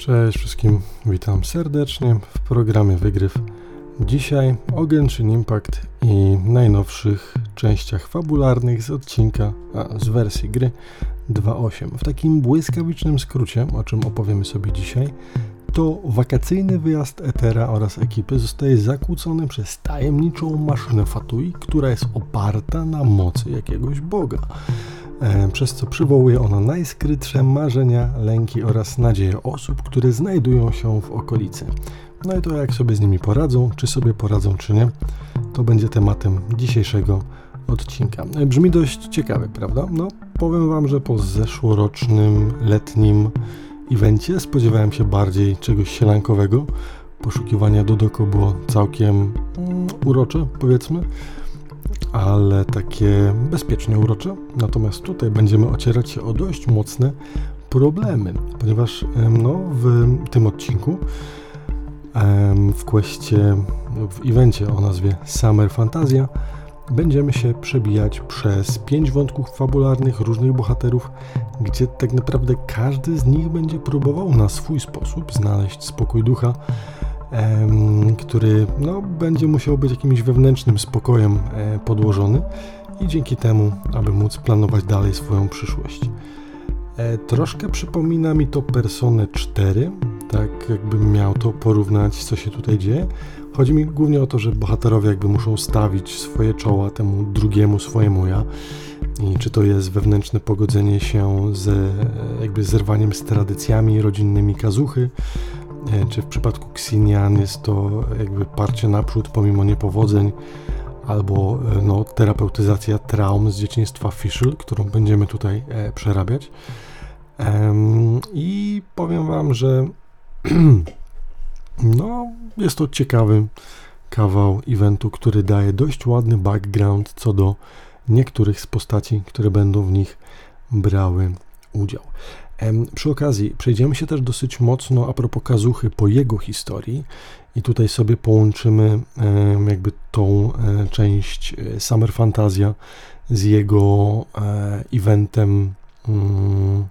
Cześć wszystkim, witam serdecznie w programie Wygryw. Dzisiaj o Genshin Impact i najnowszych częściach fabularnych z odcinka, a z wersji gry 2.8. W takim błyskawicznym skrócie, o czym opowiemy sobie dzisiaj, to wakacyjny wyjazd Etera oraz ekipy zostaje zakłócony przez tajemniczą maszynę Fatui, która jest oparta na mocy jakiegoś boga. E, przez co przywołuje ona najskrytsze marzenia, lęki oraz nadzieje osób, które znajdują się w okolicy. No i to jak sobie z nimi poradzą, czy sobie poradzą, czy nie, to będzie tematem dzisiejszego odcinka. E, brzmi dość ciekawe, prawda? No, powiem Wam, że po zeszłorocznym, letnim evencie spodziewałem się bardziej czegoś sielankowego. Poszukiwania Dodoko było całkiem mm, urocze, powiedzmy ale takie bezpiecznie urocze. Natomiast tutaj będziemy ocierać się o dość mocne problemy, ponieważ no, w tym odcinku w kwestii, w evencie o nazwie Summer Fantasia będziemy się przebijać przez pięć wątków fabularnych różnych bohaterów, gdzie tak naprawdę każdy z nich będzie próbował na swój sposób znaleźć spokój ducha który no, będzie musiał być jakimś wewnętrznym spokojem e, podłożony i dzięki temu, aby móc planować dalej swoją przyszłość. E, troszkę przypomina mi to Personę 4, tak jakbym miał to porównać, co się tutaj dzieje. Chodzi mi głównie o to, że bohaterowie jakby muszą stawić swoje czoła temu drugiemu swojemu ja. I czy to jest wewnętrzne pogodzenie się z jakby zerwaniem z tradycjami rodzinnymi kazuchy, E, czy w przypadku Xinian jest to jakby parcie naprzód pomimo niepowodzeń, albo e, no, terapeutyzacja traum z dzieciństwa Fischl, którą będziemy tutaj e, przerabiać. I powiem Wam, że no, jest to ciekawy kawał eventu, który daje dość ładny background co do niektórych z postaci, które będą w nich brały udział. Przy okazji przejdziemy się też dosyć mocno a propos Kazuchy po jego historii i tutaj sobie połączymy jakby tą e, część e, Summer Fantasia z jego e, eventem mm,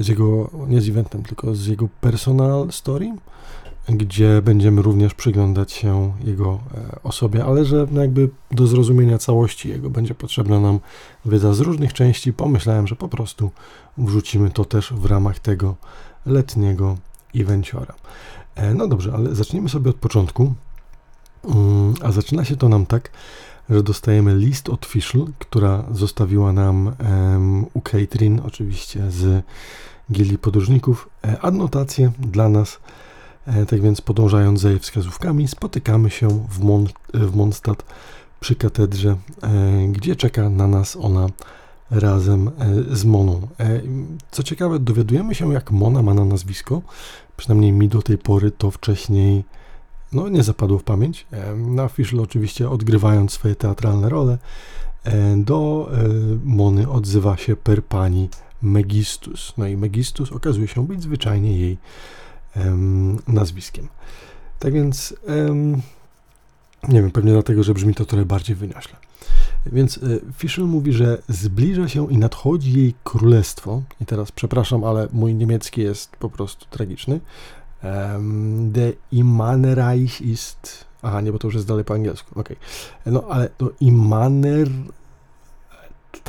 z jego, nie z eventem, tylko z jego personal story, gdzie będziemy również przyglądać się jego osobie, ale że jakby do zrozumienia całości jego będzie potrzebna nam wiedza z różnych części. Pomyślałem, że po prostu wrzucimy to też w ramach tego letniego evenciora. E, no dobrze, ale zacznijmy sobie od początku. Mm, a zaczyna się to nam tak, że dostajemy list od Fischl, która zostawiła nam um, u Catherine, oczywiście z Gildii Podróżników, e, adnotację dla nas E, tak więc podążając za jej wskazówkami, spotykamy się w, Mon w Mondstadt przy katedrze, e, gdzie czeka na nas ona razem e, z Moną. Co ciekawe, dowiadujemy się, jak Mona ma na nazwisko. Przynajmniej mi do tej pory to wcześniej no, nie zapadło w pamięć. Na Fischl oczywiście odgrywając swoje teatralne role, do Mony odzywa się per pani Megistus. No i Megistus okazuje się być zwyczajnie jej nazwiskiem. Tak więc, nie wiem, pewnie dlatego, że brzmi to trochę bardziej wyniośle. Więc e, Fischl mówi, że zbliża się i nadchodzi jej królestwo. I teraz przepraszam, ale mój niemiecki jest po prostu tragiczny. De Immanereich ist. Aha, nie, bo to już jest dalej po angielsku. Ok. No ale to Immaner.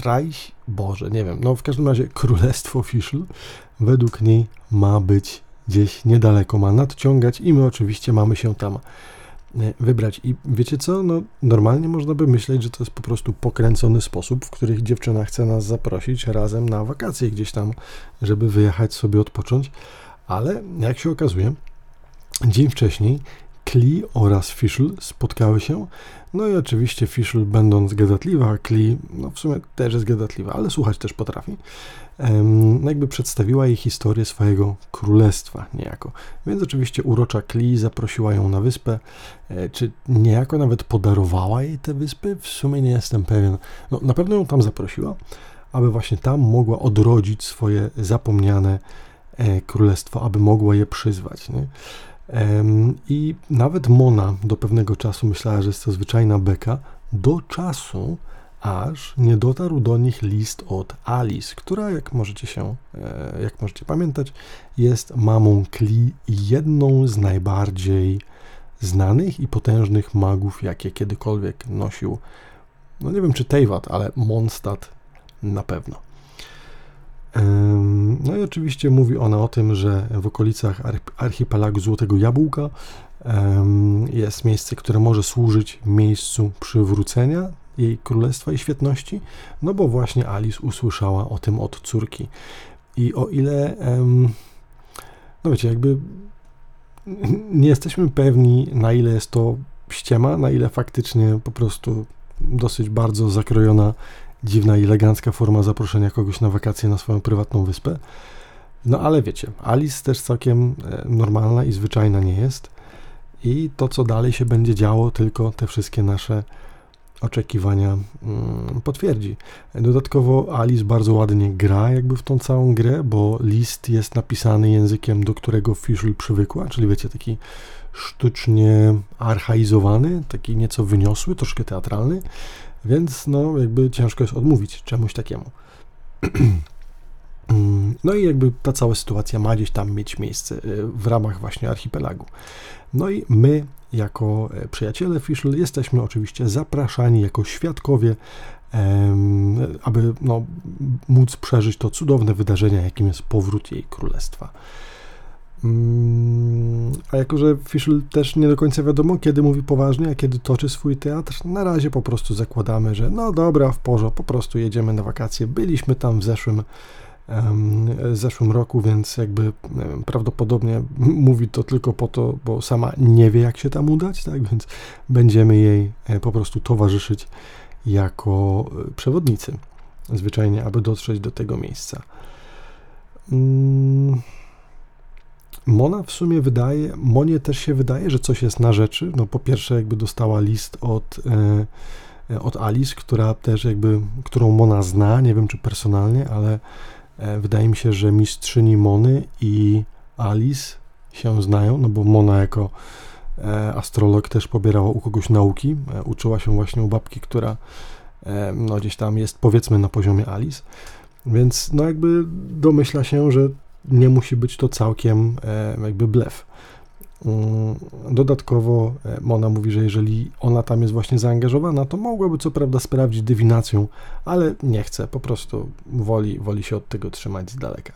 Reich, Boże, nie wiem. No w każdym razie królestwo Fischl według niej ma być gdzieś niedaleko ma nadciągać i my oczywiście mamy się tam wybrać. I wiecie co? No, normalnie można by myśleć, że to jest po prostu pokręcony sposób, w których dziewczyna chce nas zaprosić razem na wakacje gdzieś tam, żeby wyjechać sobie odpocząć, ale jak się okazuje, dzień wcześniej Kli oraz Fischl spotkały się. No i oczywiście Fischl będąc gadatliwa, Kli no w sumie też jest gadatliwa, ale słuchać też potrafi. No jakby przedstawiła jej historię swojego królestwa niejako. Więc oczywiście urocza Kli zaprosiła ją na wyspę, e, czy niejako nawet podarowała jej te wyspy, w sumie nie jestem pewien. No na pewno ją tam zaprosiła, aby właśnie tam mogła odrodzić swoje zapomniane e, królestwo, aby mogła je przyzwać. Nie? I nawet Mona do pewnego czasu myślała, że jest to zwyczajna beka, do czasu, aż nie dotarł do nich list od Alice, która, jak możecie się, e, jak możecie pamiętać, jest mamą Kli i jedną z najbardziej znanych i potężnych magów, jakie kiedykolwiek nosił, no nie wiem czy Teyvat, ale Mondstadt na pewno. No i oczywiście mówi ona o tym, że w okolicach archipelagu Złotego Jabłka jest miejsce, które może służyć miejscu przywrócenia jej królestwa i świetności, no bo właśnie Alice usłyszała o tym od córki. I o ile, no wiecie, jakby nie jesteśmy pewni, na ile jest to ściema, na ile faktycznie po prostu dosyć bardzo zakrojona, dziwna i elegancka forma zaproszenia kogoś na wakacje na swoją prywatną wyspę. No ale wiecie, Alice też całkiem e, normalna i zwyczajna nie jest. I to, co dalej się będzie działo, tylko te wszystkie nasze oczekiwania mm, potwierdzi. Dodatkowo Alice bardzo ładnie gra jakby w tą całą grę, bo list jest napisany językiem, do którego Fischl przywykła, czyli wiecie, taki sztucznie archaizowany, taki nieco wyniosły, troszkę teatralny, więc no jakby ciężko jest odmówić czemuś takiemu. No i jakby ta cała sytuacja ma gdzieś tam mieć miejsce y, w ramach właśnie archipelagu. No i my, jako e, przyjaciele Fischl, jesteśmy oczywiście zapraszani jako świadkowie, aby no, móc przeżyć to cudowne wydarzenie, jakim jest powrót jej królestwa. Mm, a jako, że Fischl też nie do końca wiadomo, kiedy mówi poważnie, a kiedy toczy swój teatr, na razie po prostu zakładamy, że no dobra, w porządku, po prostu jedziemy na wakacje. Byliśmy tam w zeszłym zeszłym roku, więc jakby prawdopodobnie mówi to tylko po to, bo sama nie wie, jak się tam udać, tak? Więc będziemy jej e, po prostu towarzyszyć jako e, przewodnicy, zwyczajnie, aby dotrzeć do tego miejsca. Mm, Mona w sumie wydaje, Monie też się wydaje, że coś jest na rzeczy. No po pierwsze jakby dostała list od, e, od Alice, która też jakby, którą Mona zna, nie wiem czy personalnie, ale E, wydaje mi się, że mistrzyni Mony i Alice się znają, no bo Mona jako e, astrolog też pobierała u kogoś nauki, uczyła się właśnie u babki, która no gdzieś tam jest powiedzmy na poziomie Alice, więc no jakby domyśla się, że nie musi być to całkiem jakby blef. Mm, dodatkowo e, Mona mówi, że jeżeli ona tam jest właśnie zaangażowana, to mogłaby co prawda sprawdzić dywinacją, ale nie chce, po prostu woli, woli się od tego trzymać z daleka.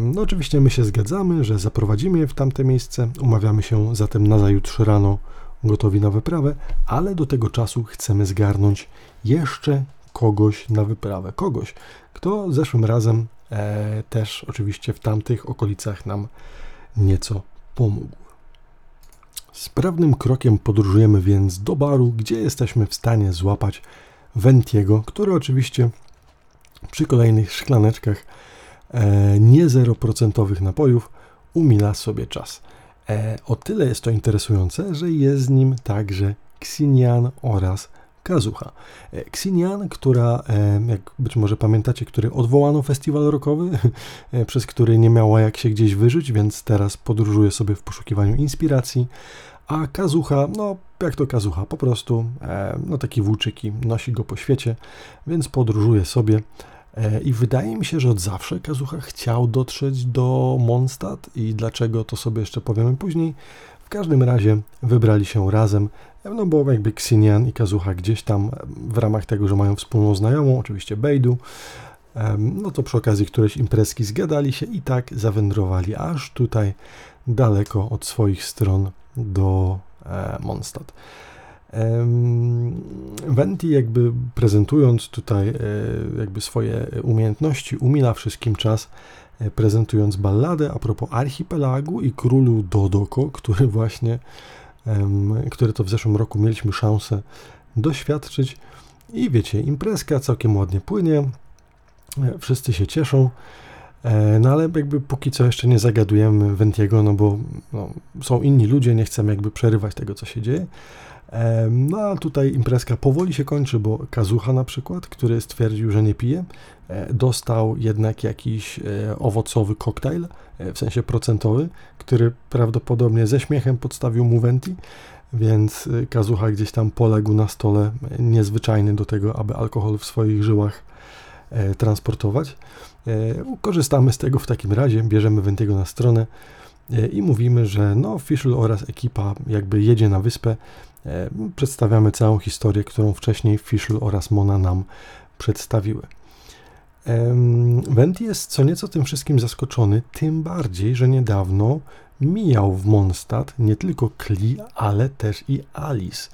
No oczywiście my się zgadzamy, że zaprowadzimy je w tamte miejsce, umawiamy się zatem na zajutrz rano gotowi na wyprawę, ale do tego czasu chcemy zgarnąć jeszcze kogoś na wyprawę. Kogoś, kto zeszłym razem e, też oczywiście w tamtych okolicach nam nieco pomógł. Sprawnym krokiem podróżujemy więc do baru, gdzie jesteśmy w stanie złapać Ventiego, który oczywiście przy kolejnych szklaneczkach e, nie 0% napojów umila sobie czas. E, o tyle jest to interesujące, że jest z nim także Xinian oraz Kazucha. E, Xinian, która, e, jak być może pamiętacie, który odwołano festiwal rockowy, e, przez który nie miała jak się gdzieś wyżyć, więc teraz podróżuje sobie w poszukiwaniu inspiracji, a Kazucha, no jak to Kazucha, po prostu no taki włóczyki, nosi go po świecie, więc podróżuje sobie i wydaje mi się, że od zawsze Kazucha chciał dotrzeć do Mondstadt i dlaczego to sobie jeszcze powiemy później. Każdym razie wybrali się razem no bo jakby Xinian i Kazuha gdzieś tam w ramach tego, że mają wspólną znajomą, oczywiście Bejdu, no to przy okazji którejś imprezki zgadali się i tak zawędrowali aż tutaj daleko od swoich stron do e, Mondstadt. Venti jakby prezentując tutaj e, jakby swoje umiejętności umila wszystkim czas prezentując balladę a propos archipelagu i królu Dodoko, który właśnie które to w zeszłym roku mieliśmy szansę doświadczyć. I wiecie, imprezka całkiem ładnie płynie, e, wszyscy się cieszą, e, no ale jakby póki co jeszcze nie zagadujemy Wentiego, no bo no, są inni ludzie, nie chcemy jakby przerywać tego, co się dzieje. No a tutaj imprezka powoli się kończy, bo Kazucha na przykład, który stwierdził, że nie pije, e, dostał jednak jakiś owocowy koktajl, w sensie procentowy, który prawdopodobnie ze śmiechem podstawił mu Venti. więc Kazucha gdzieś tam poległ na stole, niezwyczajny do tego, aby alkohol w swoich żyłach e, transportować. E, korzystamy z tego w takim razie, bierzemy Wentiego na stronę e, i mówimy, że no, Fischl oraz ekipa jakby jedzie na wyspę. E, przedstawiamy całą historię, którą wcześniej Fischl oraz Mona nam przedstawiły. Wendy jest co nieco tym wszystkim zaskoczony, tym bardziej, że niedawno mijał w Mondstadt nie tylko Kli, ale też i Alice.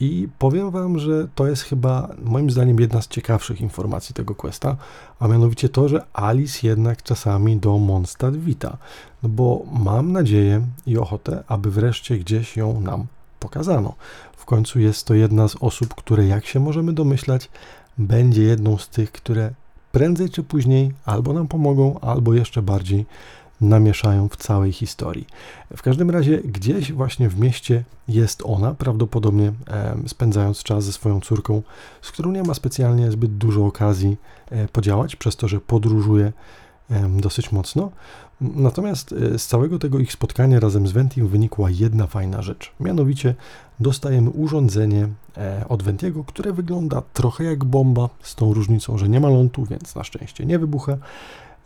I powiem Wam, że to jest chyba moim zdaniem jedna z ciekawszych informacji tego questa, a mianowicie to, że Alice jednak czasami do Mondstadt wita. No bo mam nadzieję i ochotę, aby wreszcie gdzieś ją nam pokazano. W końcu jest to jedna z osób, które, jak się możemy domyślać, będzie jedną z tych, które prędzej czy później albo nam pomogą, albo jeszcze bardziej namieszają w całej historii. W każdym razie gdzieś właśnie w mieście jest ona, prawdopodobnie spędzając czas ze swoją córką, z którą nie ma specjalnie zbyt dużo okazji e, podziałać, przez to, że podróżuje dosyć mocno. Natomiast z całego tego ich spotkania razem z Ventim wynikła jedna fajna rzecz. Mianowicie dostajemy urządzenie od Ventiego, które wygląda trochę jak bomba, z tą różnicą, że nie ma lądu, więc na szczęście nie wybucha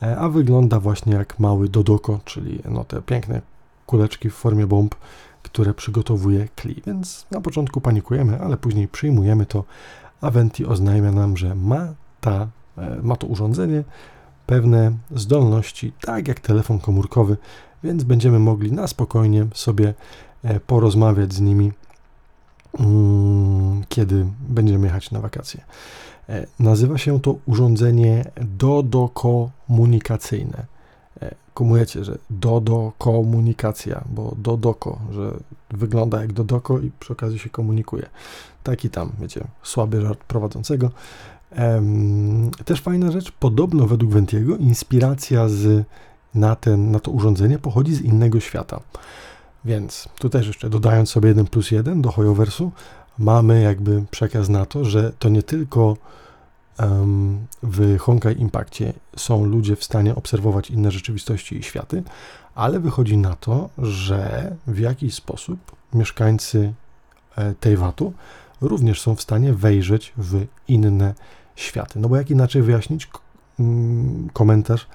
E, a wygląda właśnie jak mały Dodoko, czyli no te piękne kuleczki w formie bomb, które przygotowuje Kli. Więc na początku panikujemy, ale później przyjmujemy to. Aventi oznajmia nam, że ma, ta, e, ma to urządzenie pewne zdolności, tak jak telefon komórkowy, więc będziemy mogli na spokojnie sobie e, porozmawiać z nimi, mm, kiedy będziemy jechać na wakacje. E, nazywa się to urządzenie dodokomunikacyjne. E, kumujecie, że dodokomunikacja, bo dodoko, że wygląda jak dodoko i przy okazji się komunikuje. Taki tam, wiecie, słaby żart prowadzącego. Też fajna rzecz, podobno według Ventiego inspiracja z, na, ten, na to urządzenie pochodzi z innego świata. Więc tu też jeszcze dodając sobie 1 plus 1 do Hoyoversu, mamy jakby przekaz na to, że to nie tylko um, w Honkai Impactie są ludzie w stanie obserwować inne rzeczywistości i światy, ale wychodzi na to, że w jakiś sposób mieszkańcy e, Tejwatu również są w stanie wejrzeć w inne światy. No bo jak inaczej wyjaśnić mm, komentarz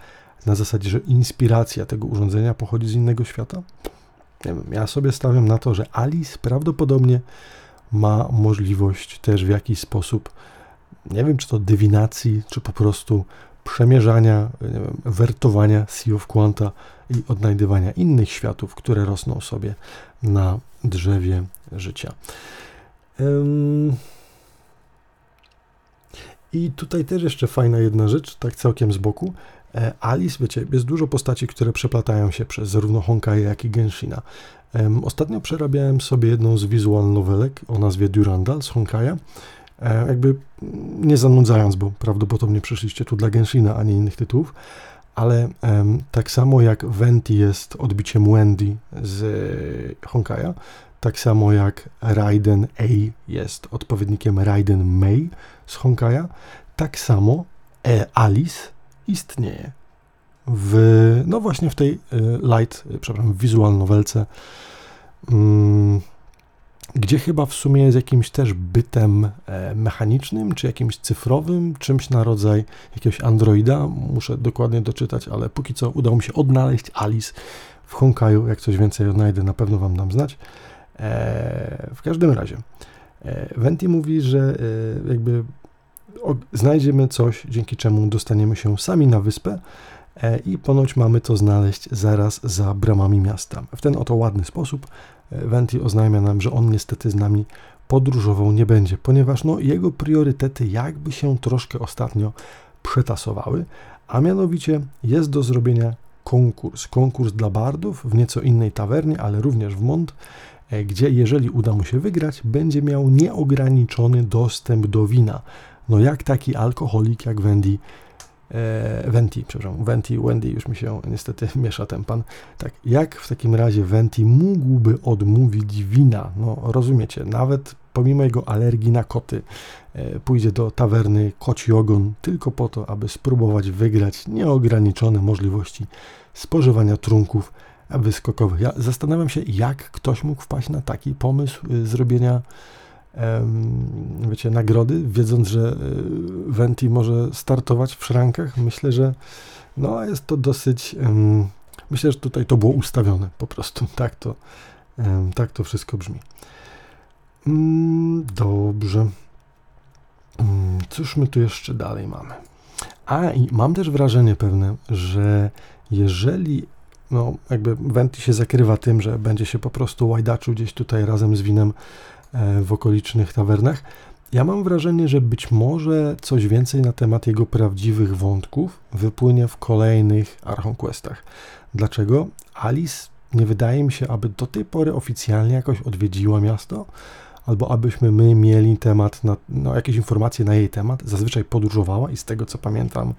na zasadzie, że inspiracja tego urządzenia pochodzi z innego świata? Nie wiem, ja sobie stawiam na to, że Alice prawdopodobnie ma możliwość też w jakiś sposób, nie wiem czy to dywinacji, czy po prostu przemierzania, wiem, wertowania Sea of Quanta i odnajdywania innych światów, które rosną sobie na drzewie życia. I tutaj też jeszcze fajna jedna rzecz, tak całkiem z boku. E, Alice, wiecie, jest dużo postaci, które przeplatają się przez zarówno Honkai, jak i Genshina. Ostatnio przerabiałem sobie jedną z wizual nowelek o nazwie Durandal z Honkaja. E, jakby nie zanudzając, bo prawdopodobnie przyszliście tu dla Genshina, a nie innych tytułów, ale tak samo jak Venti jest odbiciem Wendy z Honkaja, tak samo jak Raiden A jest odpowiednikiem Raiden Mei z Honkaja, tak samo e Alice istnieje w, no właśnie w tej y, light, y, przepraszam, visual nowelce, mm, gdzie chyba w sumie jest jakimś też bytem e, mechanicznym, czy jakimś cyfrowym, czymś na rodzaj jakiegoś androida. Muszę dokładnie doczytać, ale póki co udało mi się odnaleźć Alice w Honkaju. Jak coś więcej odnajdę, na pewno Wam dam znać. E, w każdym razie, e, Venti mówi, że jakby znajdziemy coś, dzięki czemu dostaniemy się sami na wyspę e, i ponoć mamy to znaleźć zaraz za bramami miasta. W ten oto ładny sposób e, Venti oznajmia nam, że on niestety z nami podróżował nie będzie, ponieważ no, jego priorytety jakby się troszkę ostatnio przetasowały, a mianowicie jest do zrobienia konkurs. Konkurs dla bardów w nieco innej tawernie, ale również w Mont, e, gdzie jeżeli uda mu się wygrać, będzie miał nieograniczony dostęp do wina. No jak taki alkoholik jak Wendy, e, Venti, przepraszam, Venti, Wendy, już mi się niestety miesza ten pan. Tak, jak w takim razie Venti mógłby odmówić wina? No rozumiecie, nawet pomimo jego alergii na koty, e, pójdzie do tawerny Koci Ogon tylko po to, aby spróbować wygrać nieograniczone możliwości spożywania trunków wyskokowych. Ja zastanawiam się, jak ktoś mógł wpaść na taki pomysł y, zrobienia wiecie, nagrody, wiedząc, że y, Venti może startować w szrankach. Myślę, że no, jest to dosyć. Myślę, że tutaj to było ustawione po prostu. Tak to, tak to wszystko brzmi. Mm, dobrze. Mm, cóż my tu jeszcze dalej mamy? A i mam też wrażenie pewne, że jeżeli no, jakby Venti się zakrywa tym, że będzie się po prostu łajdaczył gdzieś tutaj razem z winem e, w okolicznych tawernach, ja mam wrażenie, że być może coś więcej na temat jego prawdziwych wątków wypłynie w kolejnych Archonquestach. Dlaczego? Alice nie wydaje mi się, aby do tej pory oficjalnie jakoś odwiedziła miasto, albo abyśmy my mieli temat, na, no, jakieś informacje na jej temat. Zazwyczaj podróżowała i z tego co pamiętam,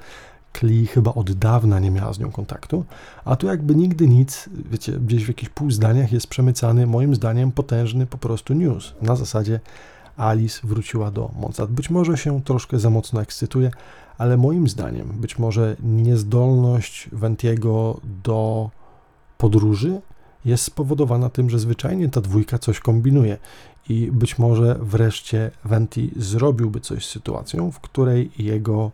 Kli chyba od dawna nie miała z nią kontaktu, a tu jakby nigdy nic, wiecie, gdzieś w jakichś pół zdaniach jest przemycany, moim zdaniem, potężny po prostu news. Na zasadzie Alice wróciła do Mozart. Być może się troszkę za mocno ekscytuje, ale moim zdaniem być może niezdolność Ventiego do podróży jest spowodowana tym, że zwyczajnie ta dwójka coś kombinuje i być może wreszcie Venti zrobiłby coś z sytuacją, w której jego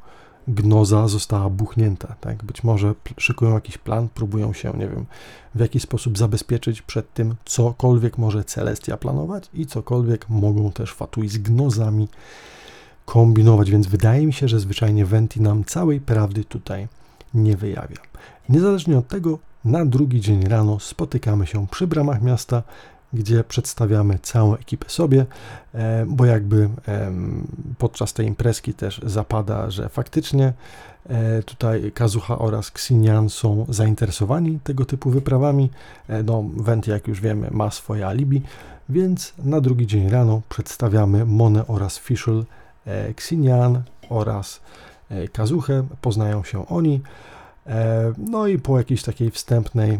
gnoza została buchnięta. Tak? Być może szykują jakiś plan, próbują się, nie wiem, w jakiś sposób zabezpieczyć przed tym, cokolwiek może Celestia planować i cokolwiek mogą też Fatui z gnozami kombinować, więc wydaje mi się, że zwyczajnie Venti nam całej prawdy tutaj nie wyjawia. Niezależnie od tego, na drugi dzień rano spotykamy się przy bramach miasta, gdzie przedstawiamy całą ekipę sobie, e, bo jakby podczas tej imprezki też zapada, że faktycznie e, tutaj Kazuha oraz Xinian są zainteresowani tego typu wyprawami. E, no, Vent, jak już wiemy, ma swoje alibi, więc na drugi dzień rano przedstawiamy Monę oraz Fischl, Xinian oraz Kazuchę, poznają się oni. No i po jakiejś takiej wstępnej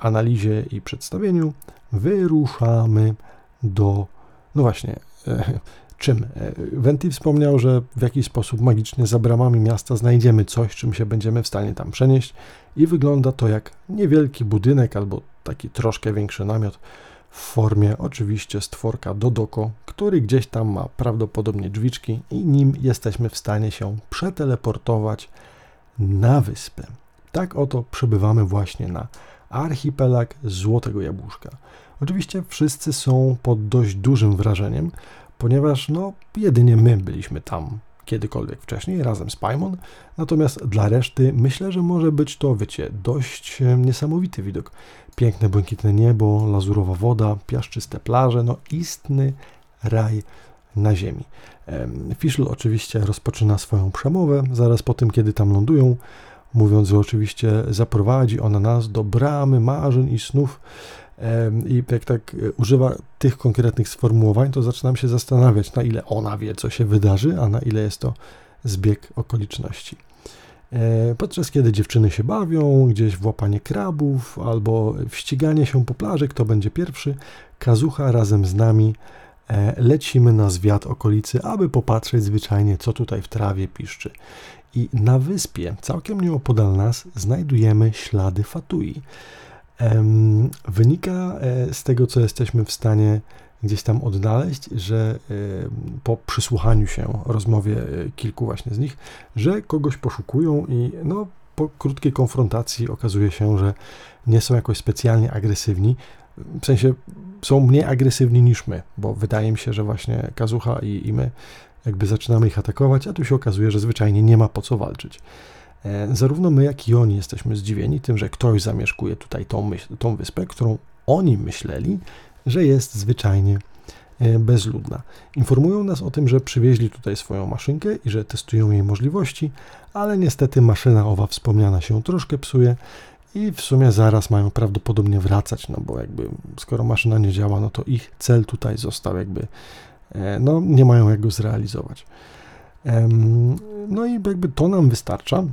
analizie i przedstawieniu wyruszamy do. No właśnie, e, czym? E, Venti wspomniał, że w jakiś sposób magicznie za bramami miasta znajdziemy coś, czym się będziemy w stanie tam przenieść, i wygląda to jak niewielki budynek albo taki troszkę większy namiot w formie oczywiście stworka Dodoko, który gdzieś tam ma prawdopodobnie drzwiczki i nim jesteśmy w stanie się przeteleportować na wyspę. Tak oto przebywamy właśnie na archipelag Złotego Jabłuszka. Oczywiście wszyscy są pod dość dużym wrażeniem, ponieważ no, jedynie my byliśmy tam kiedykolwiek wcześniej razem z Paimon, natomiast dla reszty myślę, że może być to, wiecie, dość e, niesamowity widok. Piękne błękitne niebo, lazurowa woda, piaszczyste plaże, no istny raj na ziemi. Fischl oczywiście rozpoczyna swoją przemowę zaraz po tym, kiedy tam lądują, mówiąc, że oczywiście zaprowadzi ona nas do bramy marzeń i snów, i jak tak e, używa tych konkretnych sformułowań, to zaczynam się zastanawiać, na ile ona wie, co się wydarzy, a na ile jest to zbieg okoliczności. E, podczas kiedy dziewczyny się bawią, gdzieś w łapanie krabów albo w ściganie się po plaży, kto będzie pierwszy, Kazucha razem z nami e, lecimy na zwiat okolicy, aby popatrzeć zwyczajnie, co tutaj w trawie piszczy. I na wyspie, całkiem nieopodal nas, znajdujemy ślady Fatui. Wynika e, z tego, co jesteśmy w stanie gdzieś tam odnaleźć, że po przysłuchaniu się rozmowie e, kilku właśnie z nich, że kogoś poszukują i no, po krótkiej konfrontacji okazuje się, że nie są jakoś specjalnie agresywni. W sensie są mniej agresywni niż my, bo wydaje mi się, że właśnie Kazucha i, i my jakby zaczynamy ich atakować, a tu się okazuje, że zwyczajnie nie ma po co walczyć. E, zarówno my, jak i oni jesteśmy zdziwieni tym, że ktoś zamieszkuje tutaj tą, myśl, tą wyspę, którą oni myśleli, że jest zwyczajnie e, bezludna. Informują nas o tym, że przywieźli tutaj swoją maszynkę i że testują jej możliwości, ale niestety maszyna owa wspomniana się troszkę psuje i w sumie zaraz mają prawdopodobnie wracać, no bo jakby skoro maszyna nie działa, no to ich cel tutaj został jakby, e, no nie mają jak go zrealizować. No i jakby to nam wystarcza,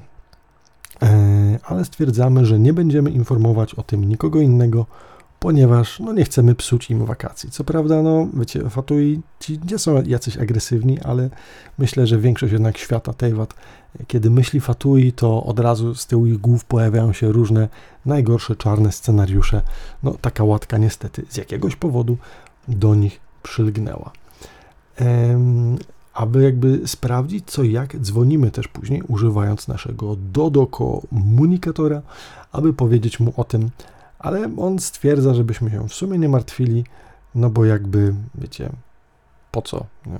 ale stwierdzamy, że nie będziemy informować o tym nikogo innego ponieważ no, nie chcemy psuć im wakacji. Co prawda, no wiecie, Fatui ci nie są jacyś agresywni, ale myślę, że większość jednak świata Tejwat, kiedy myśli Fatui, to od razu z tyłu ich głów pojawiają się różne najgorsze czarne scenariusze. No taka łatka niestety z jakiegoś powodu do nich przylgnęła. Ehm, aby jakby sprawdzić co i jak, dzwonimy też później używając naszego Dodo komunikatora, aby powiedzieć mu o tym, ale on stwierdza, żebyśmy się w sumie nie martwili, no bo jakby, wiecie, po co? Nie?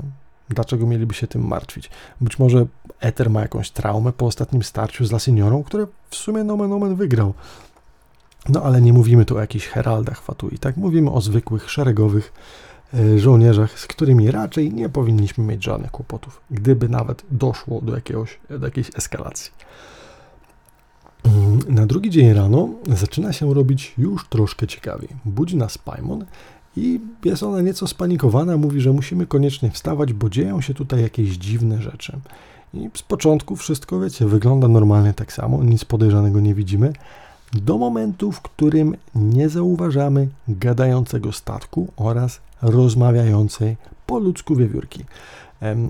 Dlaczego mieliby się tym martwić? Być może Ether ma jakąś traumę po ostatnim starciu z La Signorą, które w sumie nomen omen wygrał. No ale nie mówimy tu o jakichś heraldach Fatui, tak? Mówimy o zwykłych, szeregowych żołnierzach, z którymi raczej nie powinniśmy mieć żadnych kłopotów, gdyby nawet doszło do, jakiegoś, do jakiejś eskalacji. Mm, na drugi dzień rano zaczyna się robić już troszkę ciekawiej. Budzi nas Paimon i jest ona nieco spanikowana, mówi, że musimy koniecznie wstawać, bo dzieją się tutaj jakieś dziwne rzeczy. I z początku wszystko, wiecie, wygląda normalnie tak samo, nic podejrzanego nie widzimy, do momentu, w którym nie zauważamy gadającego statku oraz rozmawiającej po ludzku wiewiórki.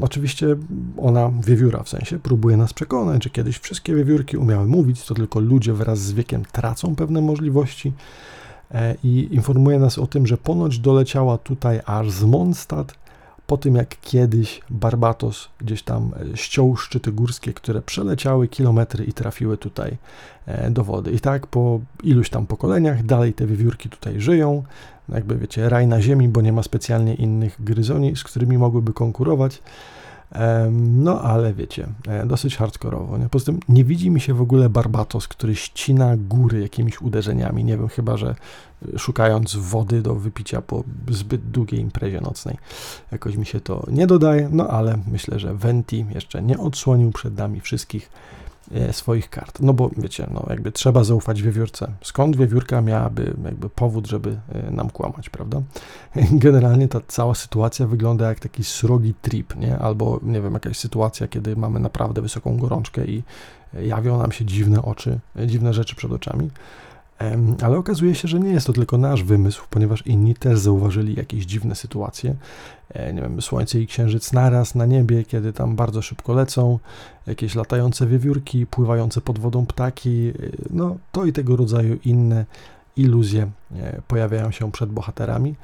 Oczywiście ona, wiewióra w sensie, próbuje nas przekonać, że kiedyś wszystkie wiewiórki umiały mówić, to tylko ludzie wraz z wiekiem tracą pewne możliwości e, i informuje nas o tym, że ponoć doleciała tutaj aż z Mondstadt, po tym jak kiedyś Barbatos gdzieś tam e, ściął szczyty górskie, które przeleciały kilometry i trafiły tutaj e, do wody. I tak po iluś tam pokoleniach dalej te wiewiórki tutaj żyją, jakby wiecie, raj na ziemi, bo nie ma specjalnie innych gryzoni, z którymi mogłyby konkurować. No ale wiecie, e, dosyć hardkorowo. Nie? Poza tym nie widzi mi się w ogóle Barbatos, który ścina góry jakimiś uderzeniami. Nie wiem, chyba że e, szukając wody do wypicia po zbyt długiej imprezie nocnej. Jakoś mi się to nie dodaje, no ale myślę, że Venti jeszcze nie odsłonił przed nami wszystkich swoich kart. No bo wiecie, no jakby trzeba zaufać wiewiórce. Skąd wiewiórka miałaby jakby powód, żeby e, nam kłamać, prawda? Generalnie ta cała sytuacja wygląda jak taki srogi trip, nie? Albo nie wiem, jakaś sytuacja, kiedy mamy naprawdę wysoką gorączkę i jawią nam się dziwne oczy, e, dziwne rzeczy przed oczami. Ale okazuje się, że nie jest to tylko nasz wymysł, ponieważ inni też zauważyli jakieś dziwne sytuacje. E, nie wiem, słońce i księżyc naraz na niebie, kiedy tam bardzo szybko lecą, jakieś latające wiewiórki, pływające pod wodą ptaki, e, no to i tego rodzaju inne iluzje e, pojawiają się przed bohaterami.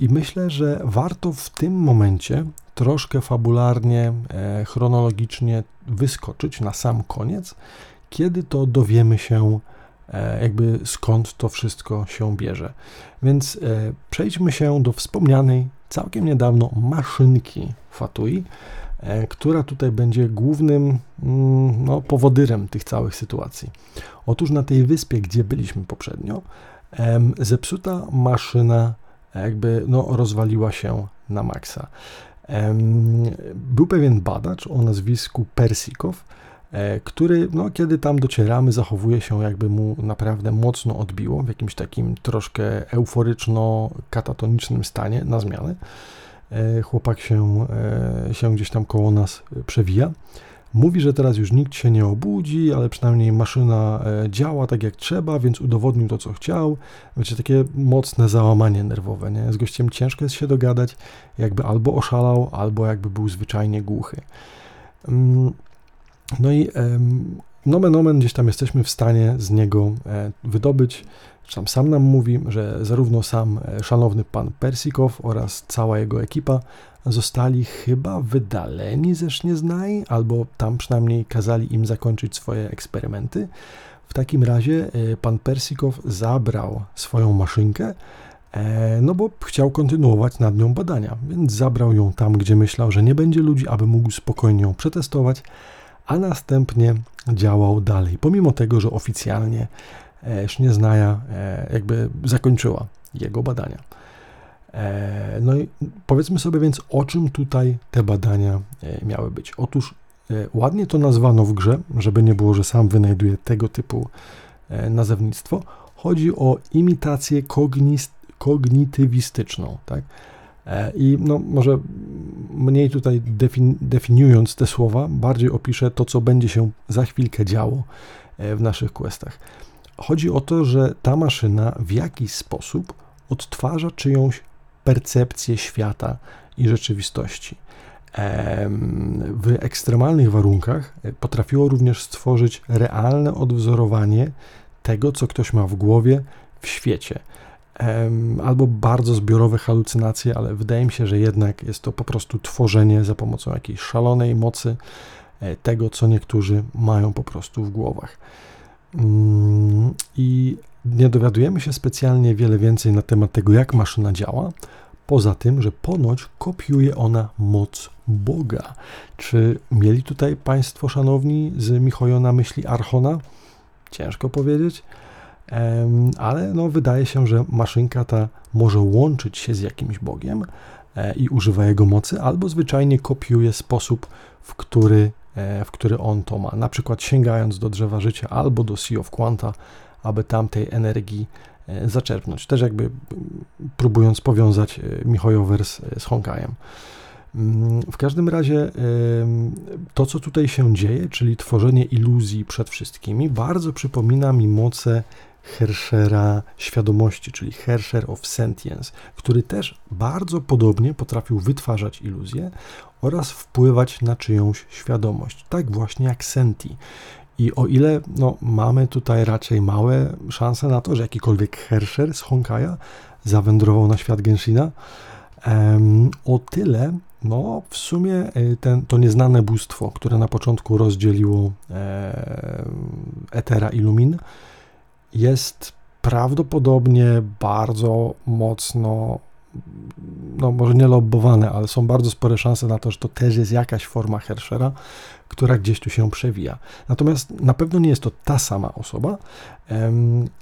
I myślę, że warto w tym momencie troszkę fabularnie, chronologicznie wyskoczyć na sam koniec, kiedy to dowiemy się, jakby skąd to wszystko się bierze. Więc e, przejdźmy się do wspomnianej całkiem niedawno maszynki Fatui, e, która tutaj będzie głównym mm, no, powodyrem tych całych sytuacji. Otóż na tej wyspie, gdzie byliśmy poprzednio, zepsuta maszyna jakby no, rozwaliła się na maksa. Był pewien badacz o nazwisku Persikow, E, który, no, kiedy tam docieramy, zachowuje się jakby mu naprawdę mocno odbiło, w jakimś takim troszkę euforyczno-katatonicznym stanie na zmianę. E, chłopak się, e, się gdzieś tam koło nas przewija. Mówi, że teraz już nikt się nie obudzi, ale przynajmniej maszyna działa tak jak trzeba, więc udowodnił to, co chciał. Wiecie, takie mocne załamanie nerwowe, nie? Z gościem ciężko jest się dogadać, jakby albo oszalał, albo jakby był zwyczajnie głuchy. No i nomen omen gdzieś tam jesteśmy w stanie z niego e, wydobyć, tam sam nam mówi, że zarówno sam e, szanowny pan Persikow oraz cała jego ekipa zostali chyba wydaleni ze Sznieznaj, albo tam przynajmniej kazali im zakończyć swoje eksperymenty. W takim razie e, pan Persikow zabrał swoją maszynkę, no bo chciał kontynuować nad nią badania, więc zabrał ją tam, gdzie myślał, że nie będzie ludzi, aby mógł spokojnie ją przetestować a następnie działał dalej, pomimo tego, że oficjalnie e, Sznieznaja e, jakby zakończyła jego badania. E, no i powiedzmy sobie więc, o czym tutaj te badania miały być. Otóż ładnie to nazwano w grze, żeby nie było, że sam wynajduje tego typu nazewnictwo. Chodzi o imitację kognitywistyczną, tak? E, I no, może mniej tutaj defin definiując te słowa, bardziej opiszę to, co będzie się za chwilkę działo e, w naszych questach. chodzi o to, że ta maszyna w jakiś sposób odtwarza czyjąś percepcję świata i rzeczywistości. W ekstremalnych warunkach potrafiło również stworzyć realne odwzorowanie tego, co ktoś ma w głowie w świecie. Albo bardzo zbiorowe halucynacje, ale wydaje mi się, że jednak jest to po prostu tworzenie za pomocą jakiejś szalonej mocy e, tego, co niektórzy mają po prostu w głowach. Mm, I nie dowiadujemy się specjalnie wiele więcej na temat tego, jak maszyna działa, poza tym, że ponoć kopiuje ona moc Boga. Czy mieli tutaj Państwo, szanowni, z Michojo myśli Archona? Ciężko powiedzieć, ale no, wydaje się, że maszynka ta może łączyć się z jakimś Bogiem e, i używa jego mocy, albo zwyczajnie kopiuje sposób, w który, e, w który on to ma. Na przykład sięgając do drzewa życia albo do Sea of Quanta, aby tamtej energii e, zaczerpnąć. Też jakby próbując powiązać Michojower z, z Honkajem. Mm, w każdym razie to, co tutaj się dzieje, czyli tworzenie iluzji przed wszystkimi, bardzo przypomina mi moce Herschera świadomości, czyli Herscher of Sentience, który też bardzo podobnie potrafił wytwarzać iluzje oraz wpływać na czyjąś świadomość, tak właśnie jak Senti. I o ile no, mamy tutaj raczej małe szanse na to, że jakikolwiek Herscher z Honkaja zawędrował na świat Genshina, o tyle no, w sumie e, ten, to nieznane bóstwo, które na początku rozdzieliło e, Etera i Lumin, jest prawdopodobnie bardzo mocno, no może nie lobbowane, ale są bardzo spore szanse na to, że to też jest jakaś forma Herschera, która gdzieś tu się przewija. Natomiast na pewno nie jest to ta sama osoba.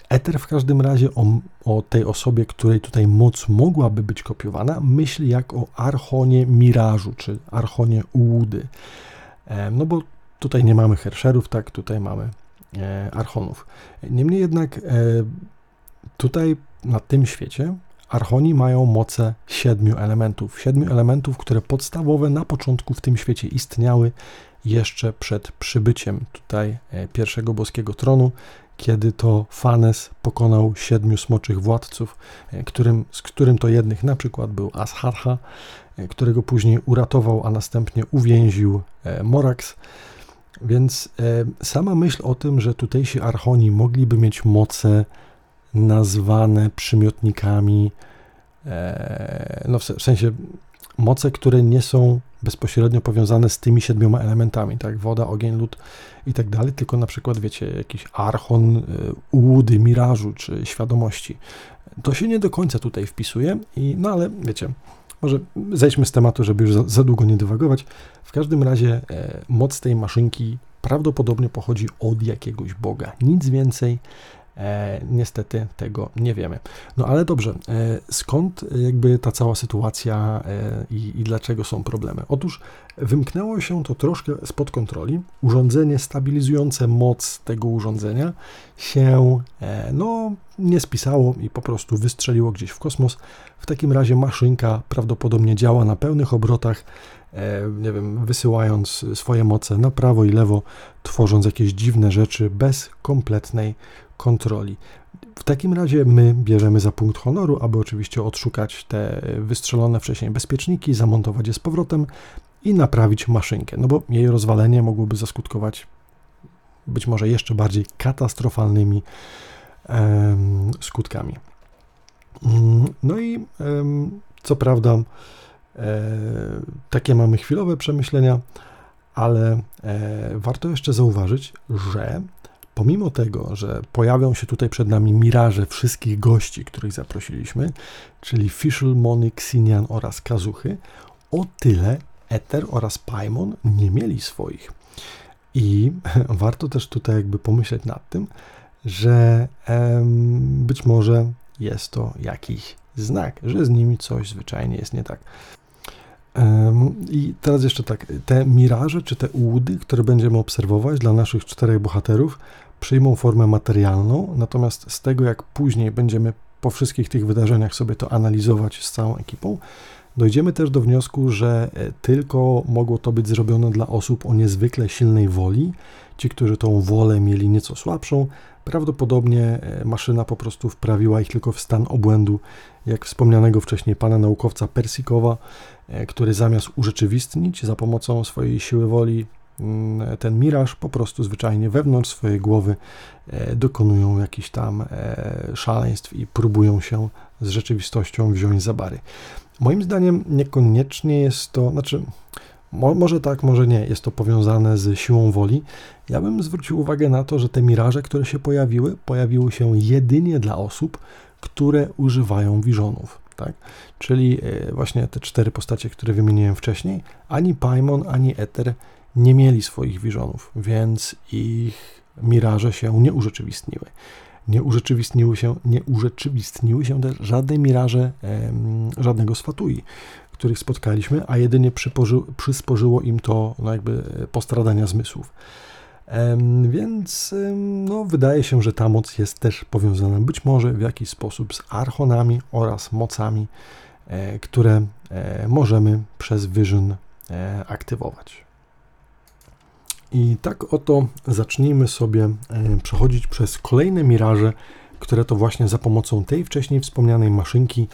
Ether w każdym razie o, o tej osobie, której tutaj moc mogłaby być kopiowana, myśli jak o Archonie Mirażu, czy Archonie Ułudy. No bo tutaj nie mamy Herscherów, tak, tutaj mamy Archonów. Niemniej jednak e, tutaj na tym świecie Archoni mają moce siedmiu elementów. Siedmiu elementów, które podstawowe na początku w tym świecie istniały jeszcze przed przybyciem tutaj e, pierwszego boskiego tronu, kiedy to Fanes pokonał siedmiu smoczych władców, e, którym, z którym to jednych na przykład był Asharha, e, którego później uratował, a następnie uwięził Morax. Więc sama myśl o tym, że tutejsi archoni mogliby mieć moce nazwane przymiotnikami, no w sensie moce, które nie są bezpośrednio powiązane z tymi siedmioma elementami, tak, woda, ogień, lód i tak dalej, tylko na przykład, wiecie, jakiś archon, y, ułudy, mirażu czy świadomości. To się nie do końca tutaj wpisuje, i, no ale wiecie, może zejdźmy z tematu, żeby już za, za długo nie dywagować. W każdym razie e, moc tej maszynki prawdopodobnie pochodzi od jakiegoś Boga. Nic więcej, E, niestety tego nie wiemy. No ale dobrze, e, skąd jakby ta cała sytuacja e, i, i, dlaczego są problemy? Otóż wymknęło się to troszkę spod kontroli. Urządzenie stabilizujące moc tego urządzenia się e, no, nie spisało i po prostu wystrzeliło gdzieś w kosmos. W takim razie maszynka prawdopodobnie działa na pełnych obrotach e, nie wiem, wysyłając swoje moce na prawo i lewo, tworząc jakieś dziwne rzeczy bez kompletnej kontroli. W takim razie my bierzemy za punkt honoru, aby oczywiście odszukać te wystrzelone wcześniej bezpieczniki, zamontować je z powrotem i naprawić maszynkę, no bo jej rozwalenie mogłoby zaskutkować być może jeszcze bardziej katastrofalnymi em, skutkami. Mm, no i em, co prawda e, takie mamy chwilowe przemyślenia, ale e, warto jeszcze zauważyć, że pomimo tego, że pojawią się tutaj przed nami miraże wszystkich gości, których zaprosiliśmy, czyli Fischl, Mony, Xinian oraz Kazuchy, o tyle Ether oraz Paimon nie mieli swoich. I warto też tutaj jakby pomyśleć nad tym, że em, być może jest to jakiś znak, że z nimi coś zwyczajnie jest nie tak. I teraz jeszcze tak, te miraże czy te ułudy, które będziemy obserwować dla naszych czterech bohaterów, przyjmą formę materialną, natomiast z tego, jak później będziemy po wszystkich tych wydarzeniach sobie to analizować z całą ekipą, Dojdziemy też do wniosku, że e, tylko mogło to być zrobione dla osób o niezwykle silnej woli. Ci, którzy tą wolę mieli nieco słabszą, prawdopodobnie e, maszyna po prostu wprawiła ich tylko w stan obłędu, jak wspomnianego wcześniej pana naukowca Persikowa, e, który zamiast urzeczywistnić za pomocą swojej siły woli mm, ten miraż, po prostu zwyczajnie wewnątrz swojej głowy dokonują jakichś tam szaleństw i próbują się z rzeczywistością wziąć za bary. Moim zdaniem niekoniecznie jest to, znaczy mo, może tak, może nie, jest to powiązane z siłą woli. Ja bym zwrócił uwagę na to, że te miraże, które się pojawiły, pojawiły się jedynie dla osób, które używają wiżonów. Tak? Czyli e, właśnie te cztery postacie, które wymieniłem wcześniej, ani Paimon, ani Ether nie mieli swoich wiżonów, więc ich miraże się nie urzeczywistniły nie urzeczywistniły się, nie urzeczywistniły się też żadne miraże żadnego swatui, których spotkaliśmy, a jedynie przypoży, przysporzyło im to no jakby postradania zmysłów. Więc no, wydaje się, że ta moc jest też powiązana być może w jakiś sposób z archonami oraz mocami, e, które e, możemy przez Vision e, aktywować. I tak oto zacznijmy sobie przechodzić przez kolejne miraże, które to właśnie za pomocą tej wcześniej wspomnianej maszynki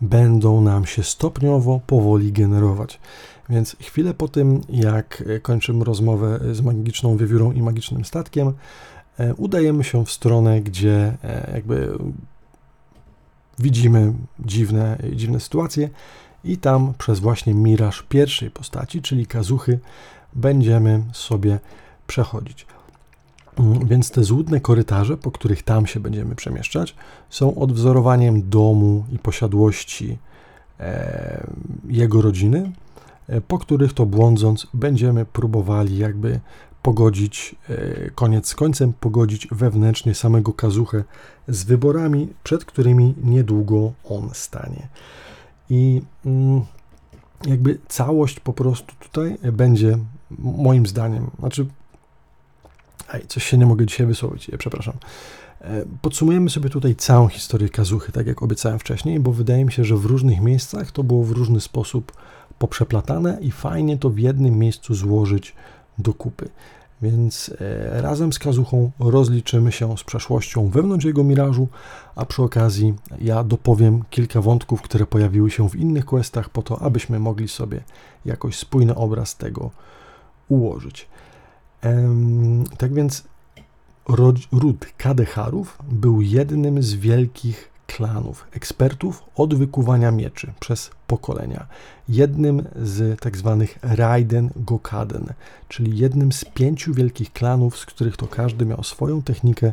będą nam się stopniowo, powoli generować. Więc chwilę po tym, jak kończymy rozmowę z magiczną wiewiórą i magicznym statkiem, e, udajemy się w stronę, gdzie e, jakby widzimy dziwne, dziwne sytuacje i tam przez właśnie miraż pierwszej postaci, czyli kazuchy, będziemy sobie przechodzić. Mm, więc te złudne korytarze, po których tam się będziemy przemieszczać, są odwzorowaniem domu i posiadłości e, jego rodziny, po których to błądząc będziemy próbowali jakby pogodzić e, koniec z końcem, pogodzić wewnętrznie samego kazuchę z wyborami, przed którymi niedługo on stanie. I mm, jakby całość po prostu tutaj będzie moim zdaniem, znaczy, coś się nie mogę dzisiaj wysłowić, przepraszam. E, podsumujemy sobie tutaj całą historię Kazuchy, tak jak obiecałem wcześniej, bo wydaje mi się, że w różnych miejscach to było w różny sposób poprzeplatane i fajnie to w jednym miejscu złożyć do kupy. Więc e, razem z Kazuchą rozliczymy się z przeszłością wewnątrz jego mirażu, a przy okazji ja dopowiem kilka wątków, które pojawiły się w innych questach, po to, abyśmy mogli sobie jakoś spójny obraz tego ułożyć. Tak więc ród Kadecharów był jednym z wielkich klanów, ekspertów od wykuwania mieczy przez pokolenia. Jednym z tak zwanych Raiden Gokaden, czyli jednym z pięciu wielkich klanów, z których to każdy miał swoją technikę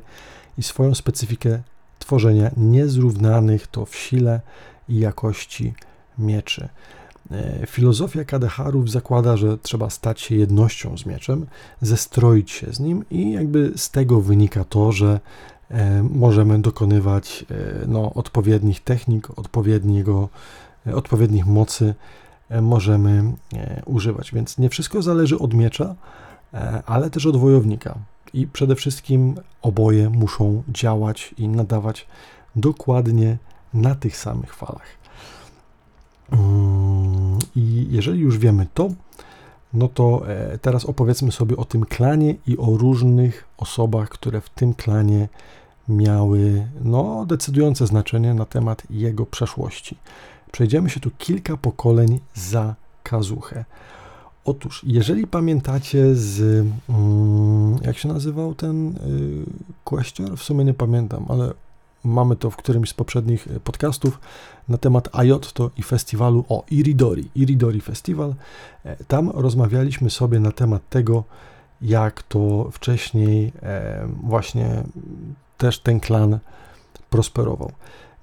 i swoją specyfikę tworzenia niezrównanych to w sile i jakości mieczy. E, filozofia Kadecharów zakłada, że trzeba stać się jednością z mieczem, zestroić się z nim i jakby z tego wynika to, że możemy dokonywać e, no, odpowiednich technik, odpowiedniego, odpowiednich mocy możemy używać. Więc nie wszystko zależy od miecza, ale też od wojownika. I przede wszystkim oboje muszą działać i nadawać dokładnie na tych samych falach. Mm, I jeżeli już wiemy to, no to e, teraz opowiedzmy sobie o tym klanie i o różnych osobach, które w tym klanie miały no, decydujące znaczenie na temat jego przeszłości. Przejdziemy się tu kilka pokoleń za Kazuchę. Otóż, jeżeli pamiętacie z. Mm, jak się nazywał ten y, question? W sumie nie pamiętam, ale mamy to w którymś z poprzednich y, podcastów na temat Ayotto i festiwalu o Iridori, Iridori Festival. E, tam rozmawialiśmy sobie na temat tego, jak to wcześniej e, właśnie też ten klan prosperował.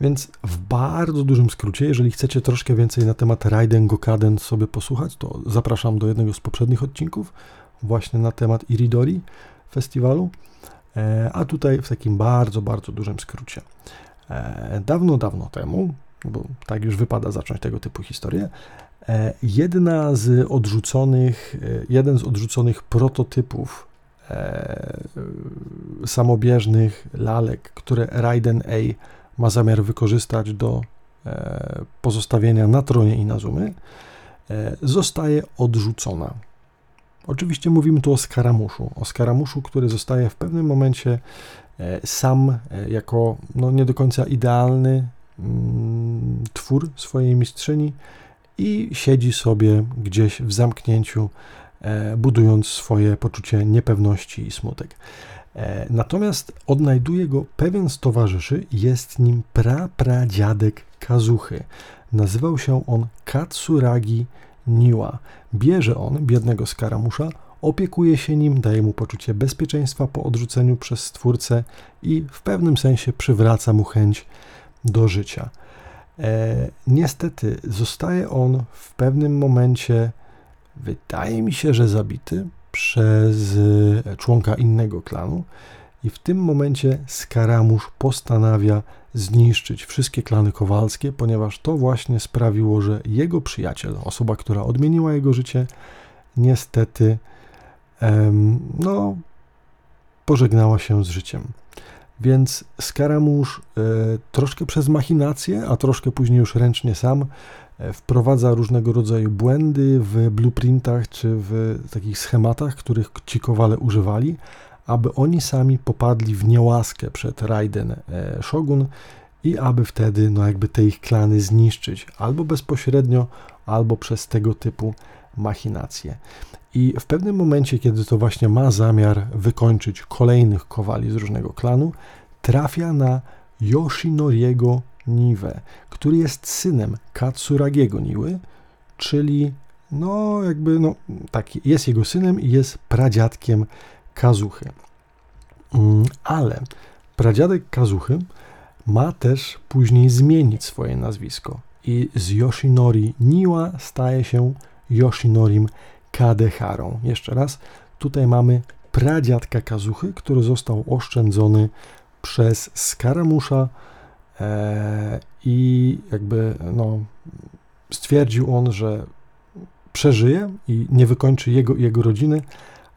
Więc w bardzo dużym skrócie, jeżeli chcecie troszkę więcej na temat Raiden Gokaden sobie posłuchać, to zapraszam do jednego z poprzednich odcinków właśnie na temat Iridori festiwalu. E, a tutaj w takim bardzo, bardzo dużym skrócie. Dawno, dawno temu, bo tak już wypada zacząć tego typu historię. E, jedna z odrzuconych, e, jeden z odrzuconych prototypów e, samobieżnych lalek, które Raiden A ma zamiar wykorzystać do pozostawienia na tronie Inazumy zostaje odrzucona. Oczywiście mówimy tu o skaramuszu, o skaramuszu, który zostaje w pewnym momencie sam jako no, nie do końca idealny mm, twór swojej mistrzyni i siedzi sobie gdzieś w zamknięciu, budując swoje poczucie niepewności i smutek. E, natomiast odnajduje go pewien z towarzyszy, jest nim prapradziadek Kazuchy. Nazywał się on Katsuragi Niwa. Bierze on biednego skaramusza, opiekuje się nim, daje mu poczucie bezpieczeństwa po odrzuceniu przez stwórcę i w pewnym sensie przywraca mu chęć do życia. E, niestety zostaje on w pewnym momencie, wydaje mi się, że zabity, przez e, członka innego klanu. I w tym momencie Skaramusz postanawia zniszczyć wszystkie klany kowalskie, ponieważ to właśnie sprawiło, że jego przyjaciel, osoba, która odmieniła jego życie, niestety no, pożegnała się z życiem. Więc Skaramusz e, troszkę przez machinację, a troszkę później już ręcznie sam wprowadza różnego rodzaju błędy w blueprintach czy w takich schematach, których ci kowale używali, aby oni sami popadli w niełaskę przed Raiden e, Shogun i aby wtedy no jakby te ich klany zniszczyć albo bezpośrednio, albo przez tego typu machinacje. I w pewnym momencie, kiedy to właśnie ma zamiar wykończyć kolejnych kowali z różnego klanu, trafia na Yoshinoriego Niwe, który jest synem Katsuragiego Niły, czyli no jakby no taki, jest jego synem i jest pradziadkiem Kazuchy. Mm, ale pradziadek Kazuchy ma też później zmienić swoje nazwisko i z Yoshinori Niwa staje się Yoshinorim Kadeharą. Jeszcze raz, tutaj mamy pradziadka Kazuchy, który został oszczędzony przez Skaramusza, I jakby no, stwierdził on, że przeżyje i nie wykończy jego, jego rodziny,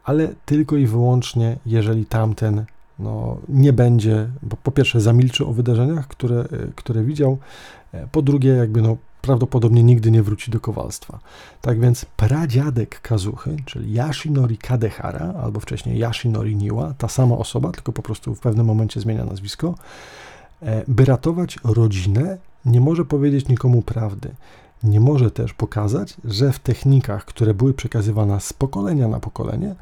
ale tylko i wyłącznie, jeżeli tamten no, nie będzie, bo po pierwsze zamilczy o wydarzeniach, które, e, które widział, e, po drugie jakby no, prawdopodobnie nigdy nie wróci do kowalstwa. Tak więc pradziadek Kazuchy, czyli Yashinori Kadehara, albo wcześniej Yashinori Niwa, ta sama osoba, tylko po prostu w pewnym momencie zmienia nazwisko, E, by ratować rodzinę, nie może powiedzieć nikomu prawdy. Nie może też pokazać, że w technikach, które były przekazywane z pokolenia na pokolenie,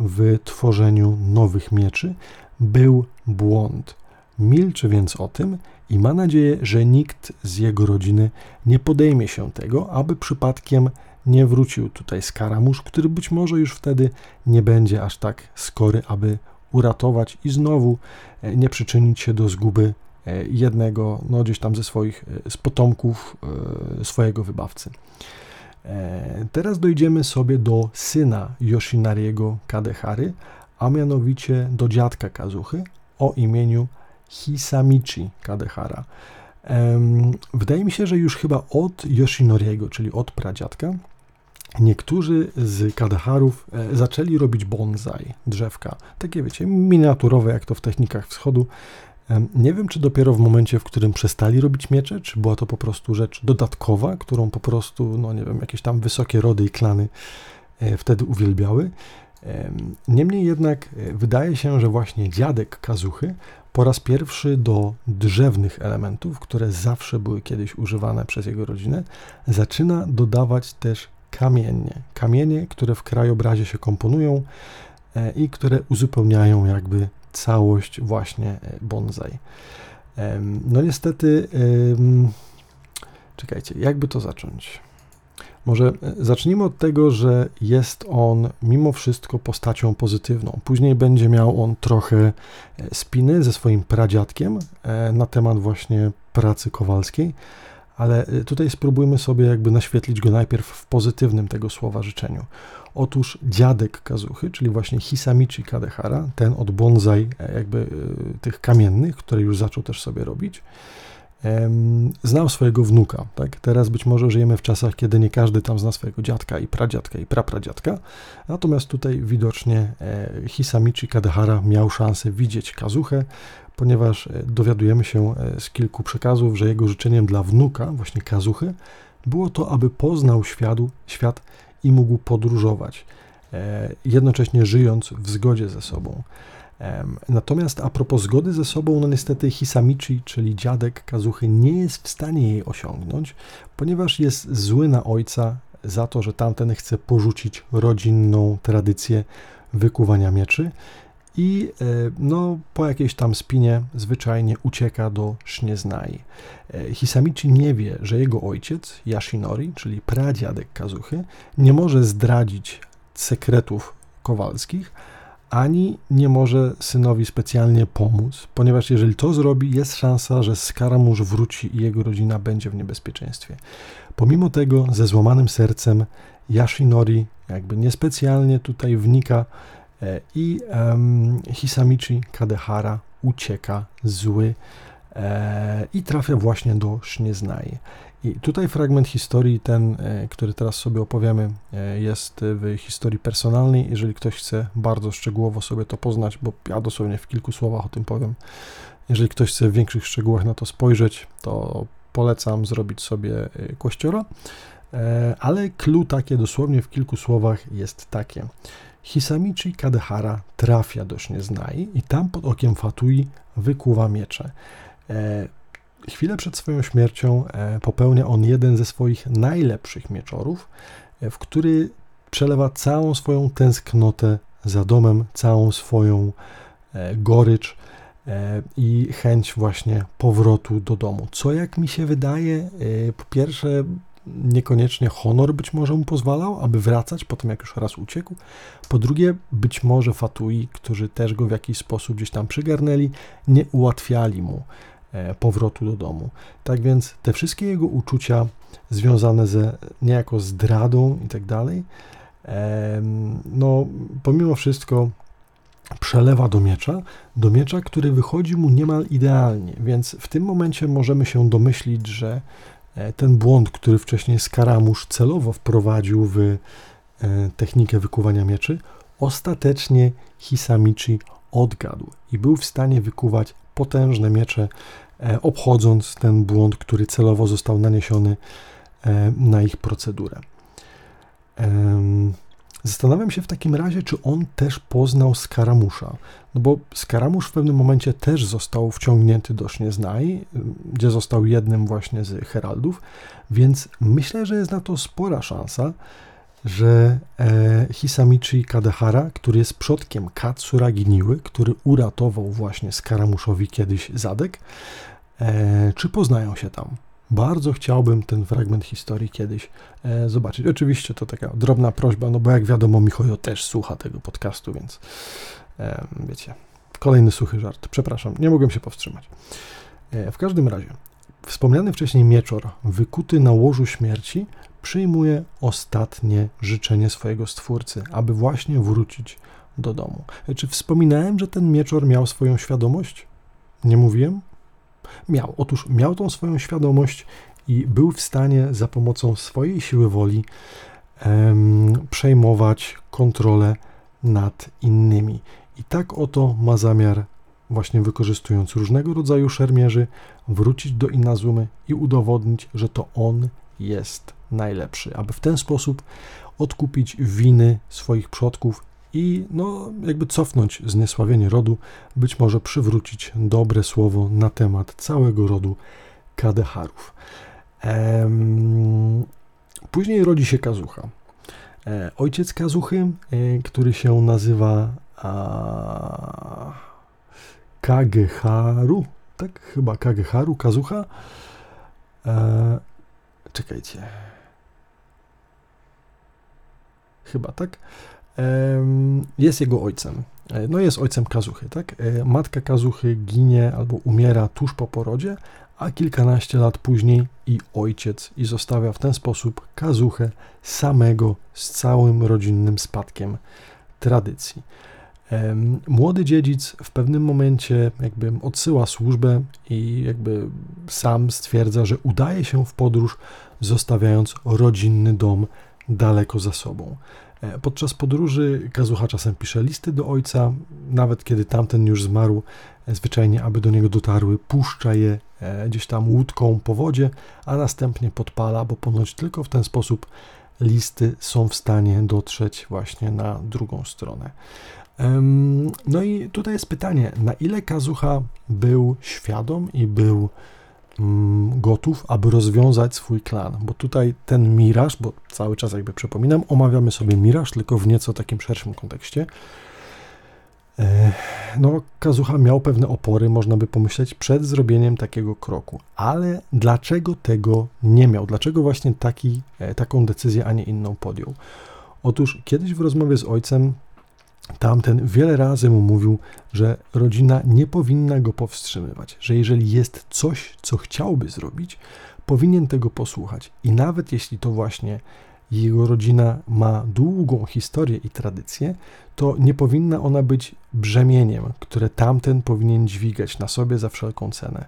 w tworzeniu nowych mieczy, był błąd. Milczy więc o tym i ma nadzieję, że nikt z jego rodziny nie podejmie się tego, aby przypadkiem nie wrócił tutaj Skaramusz, który być może już wtedy nie będzie aż tak skory, aby uratować i znowu e, nie przyczynić się do zguby E, jednego, no gdzieś tam ze swoich, e, z potomków e, swojego wybawcy. Teraz dojdziemy sobie do syna Yoshinariego Kadehary, a mianowicie do dziadka Kazuchy o imieniu Hisamichi Kadehara. Wydaje mi się, że już chyba od Yoshinoriego, czyli od pradziadka, niektórzy z Kadeharów zaczęli robić bonsai, drzewka, takie wiecie, miniaturowe jak to w technikach wschodu, nie wiem, czy dopiero w momencie, w którym przestali robić miecze, czy była to po prostu rzecz dodatkowa, którą po prostu, no nie wiem, jakieś tam wysokie rody i klany e, wtedy uwielbiały. Niemniej jednak e, wydaje się, że właśnie dziadek Kazuchy po raz pierwszy do drzewnych elementów, które zawsze były kiedyś używane przez jego rodzinę, zaczyna dodawać też kamienie. Kamienie, które w krajobrazie się komponują e, i które uzupełniają jakby całość właśnie e, bonsai. No niestety, czekajcie, jakby to zacząć? Może e, zacznijmy od tego, że jest on mimo wszystko postacią pozytywną. Później będzie miał on trochę e, spiny ze swoim pradziadkiem na temat właśnie pracy kowalskiej, ale tutaj spróbujmy sobie jakby naświetlić go najpierw w pozytywnym tego słowa życzeniu. Otóż dziadek Kazuchy, czyli właśnie Hisamichi Kadehara, ten od bonsai e, jakby e, tych kamiennych, które już zaczął też sobie robić, znał swojego wnuka. Tak? Teraz być może żyjemy w czasach, kiedy nie każdy tam zna swojego dziadka i pradziadka i prapradziadka, natomiast tutaj widocznie e, Hisamichi Kadehara miał szansę widzieć Kazuchę, ponieważ dowiadujemy się z kilku przekazów, że jego życzeniem dla wnuka, właśnie Kazuchy, było to, aby poznał światu, świat i mógł podróżować, jednocześnie żyjąc w zgodzie ze sobą. Natomiast a propos zgody ze sobą, no niestety Hisamichi, czyli dziadek Kazuchy, nie jest w stanie jej osiągnąć, ponieważ jest zły na ojca za to, że tamten chce porzucić rodzinną tradycję wykuwania mieczy i e, no, po jakiejś tam spinie zwyczajnie ucieka do Sznieznai. E, Hisamichi nie wie, że jego ojciec, Yashinori, czyli pradziadek Kazuchy, nie może zdradzić sekretów kowalskich, ani nie może synowi specjalnie pomóc, ponieważ jeżeli to zrobi, jest szansa, że Skaramusz wróci i jego rodzina będzie w niebezpieczeństwie. Pomimo tego, ze złamanym sercem, Yashinori jakby niespecjalnie tutaj wnika i um, Hisamichi Kadehara ucieka zły e, i trafia właśnie do Sznieznai. I tutaj fragment historii, ten, e, który teraz sobie opowiemy, e, jest w historii personalnej. Jeżeli ktoś chce bardzo szczegółowo sobie to poznać, bo ja dosłownie w kilku słowach o tym powiem, jeżeli ktoś chce w większych szczegółach na to spojrzeć, to polecam zrobić sobie e, kościora. Ale clue takie dosłownie w kilku słowach jest takie. Hisamichi Kadehara trafia do Sznieznai i tam pod okiem Fatui wykuwa miecze. Chwilę przed swoją śmiercią e, popełnia on jeden ze swoich najlepszych mieczorów, e, w który przelewa całą swoją tęsknotę za domem, całą swoją e, gorycz i chęć właśnie powrotu do domu. Co jak mi się wydaje, po pierwsze, niekoniecznie honor być może mu pozwalał, aby wracać po tym, jak już raz uciekł. Po drugie, być może Fatui, którzy też go w jakiś sposób gdzieś tam przygarnęli, nie ułatwiali mu E, powrotu do domu. Tak więc te wszystkie jego uczucia związane ze niejako zdradą i tak dalej, no pomimo wszystko przelewa do miecza, do miecza, który wychodzi mu niemal idealnie, więc w tym momencie możemy się domyślić, że ten błąd, który wcześniej Skaramusz celowo wprowadził w e, technikę wykuwania mieczy, ostatecznie Hisamichi odgadł i był w stanie wykuwać potężne miecze E, obchodząc ten błąd, który celowo został naniesiony e, na ich procedurę. Zastanawiam się w takim razie, czy on też poznał Skaramusza, no bo Skaramusz w pewnym momencie też został wciągnięty do Sznieznaj, gdzie został jednym właśnie z heraldów, więc myślę, że jest na to spora szansa, że e, Hisamichi Kadehara, który jest przodkiem Katsuragi Niły, który uratował właśnie Skaramuszowi kiedyś zadek, e, czy poznają się tam. Bardzo chciałbym ten fragment historii kiedyś e, zobaczyć. Oczywiście to taka drobna prośba, no bo jak wiadomo, Michojo też słucha tego podcastu, więc e, wiecie, kolejny suchy żart. Przepraszam, nie mogłem się powstrzymać. E, w każdym razie, wspomniany wcześniej mieczor, wykuty na łożu śmierci, przyjmuje ostatnie życzenie swojego stwórcy, aby właśnie wrócić do domu. Czy wspominałem, że ten mieczor miał swoją świadomość? Nie mówiłem? Miał. Otóż miał tą swoją świadomość i był w stanie za pomocą swojej siły woli em, przejmować kontrolę nad innymi. I tak oto ma zamiar, właśnie wykorzystując różnego rodzaju szermierzy, wrócić do Inazumy i udowodnić, że to on jest najlepszy, aby w ten sposób odkupić winy swoich przodków i no, jakby cofnąć zniesławienie rodu, być może przywrócić dobre słowo na temat całego rodu Kadeharów. Ehm, później rodzi się Kazucha. E, ojciec Kazuchy, e, który się nazywa a, Kageharu, tak? Chyba Kageharu, Kazucha. E, czekajcie. Chyba tak. Jest jego ojcem. E, no jest ojcem Kazuchy, tak? E, matka Kazuchy ginie albo umiera tuż po porodzie, a kilkanaście lat później i ojciec i zostawia w ten sposób Kazuchę samego z całym rodzinnym spadkiem tradycji. Młody dziedzic w pewnym momencie jakby odsyła służbę i jakby sam stwierdza, że udaje się w podróż, zostawiając rodzinny dom daleko za sobą. E, podczas podróży Kazucha czasem pisze listy do ojca, nawet kiedy tamten już zmarł, e, zwyczajnie, aby do niego dotarły, puszcza je e, gdzieś tam łódką po wodzie, a następnie podpala, bo ponoć tylko w ten sposób listy są w stanie dotrzeć właśnie na drugą stronę. No i tutaj jest pytanie, na ile Kazucha był świadom i był gotów, aby rozwiązać swój klan, bo tutaj ten miraż, bo cały czas jakby przypominam, omawiamy sobie miraż, tylko w nieco takim szerszym kontekście. E, no, Kazucha miał pewne opory, można by pomyśleć, przed zrobieniem takiego kroku. Ale dlaczego tego nie miał? Dlaczego właśnie taki, e, taką decyzję, a nie inną podjął? Otóż kiedyś w rozmowie z ojcem Tamten wiele razy mu mówił, że rodzina nie powinna go powstrzymywać, że jeżeli jest coś, co chciałby zrobić, powinien tego posłuchać. I nawet jeśli to właśnie jego rodzina ma długą historię i tradycję, to nie powinna ona być brzemieniem, które tamten powinien dźwigać na sobie za wszelką cenę.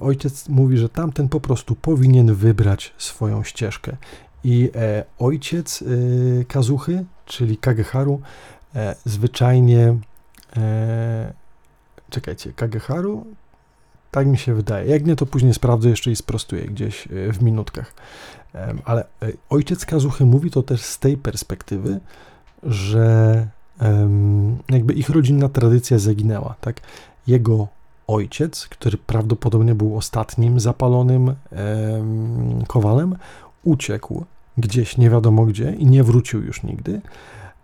Ojciec mówi, że tamten po prostu powinien wybrać swoją ścieżkę. I e, ojciec e, Kazuchy, czyli Kageharu, e, zwyczajnie. E, czekajcie, Kageharu? Tak mi się wydaje. Jak nie, to później sprawdzę jeszcze i sprostuję gdzieś e, w minutkach. Ale e, ojciec Kazuchy mówi to też z tej perspektywy, że jakby ich rodzinna tradycja zaginęła, tak? Jego ojciec, który prawdopodobnie był ostatnim zapalonym kowalem, uciekł gdzieś nie wiadomo gdzie i nie wrócił już nigdy.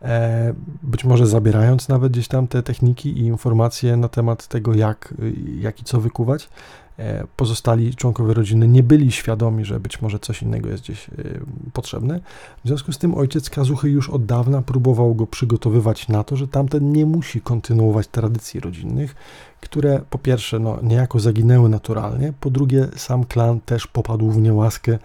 E, być może zabierając nawet gdzieś tam te techniki i informacje na temat tego, jak, jak i co wykuwać. E, pozostali członkowie rodziny nie byli świadomi, że być może coś innego jest gdzieś e, potrzebne. W związku z tym ojciec Kazuchy już od dawna próbował go przygotowywać na to, że tamten nie musi kontynuować tradycji rodzinnych, które po pierwsze no, niejako zaginęły naturalnie, po drugie sam klan też popadł w niełaskę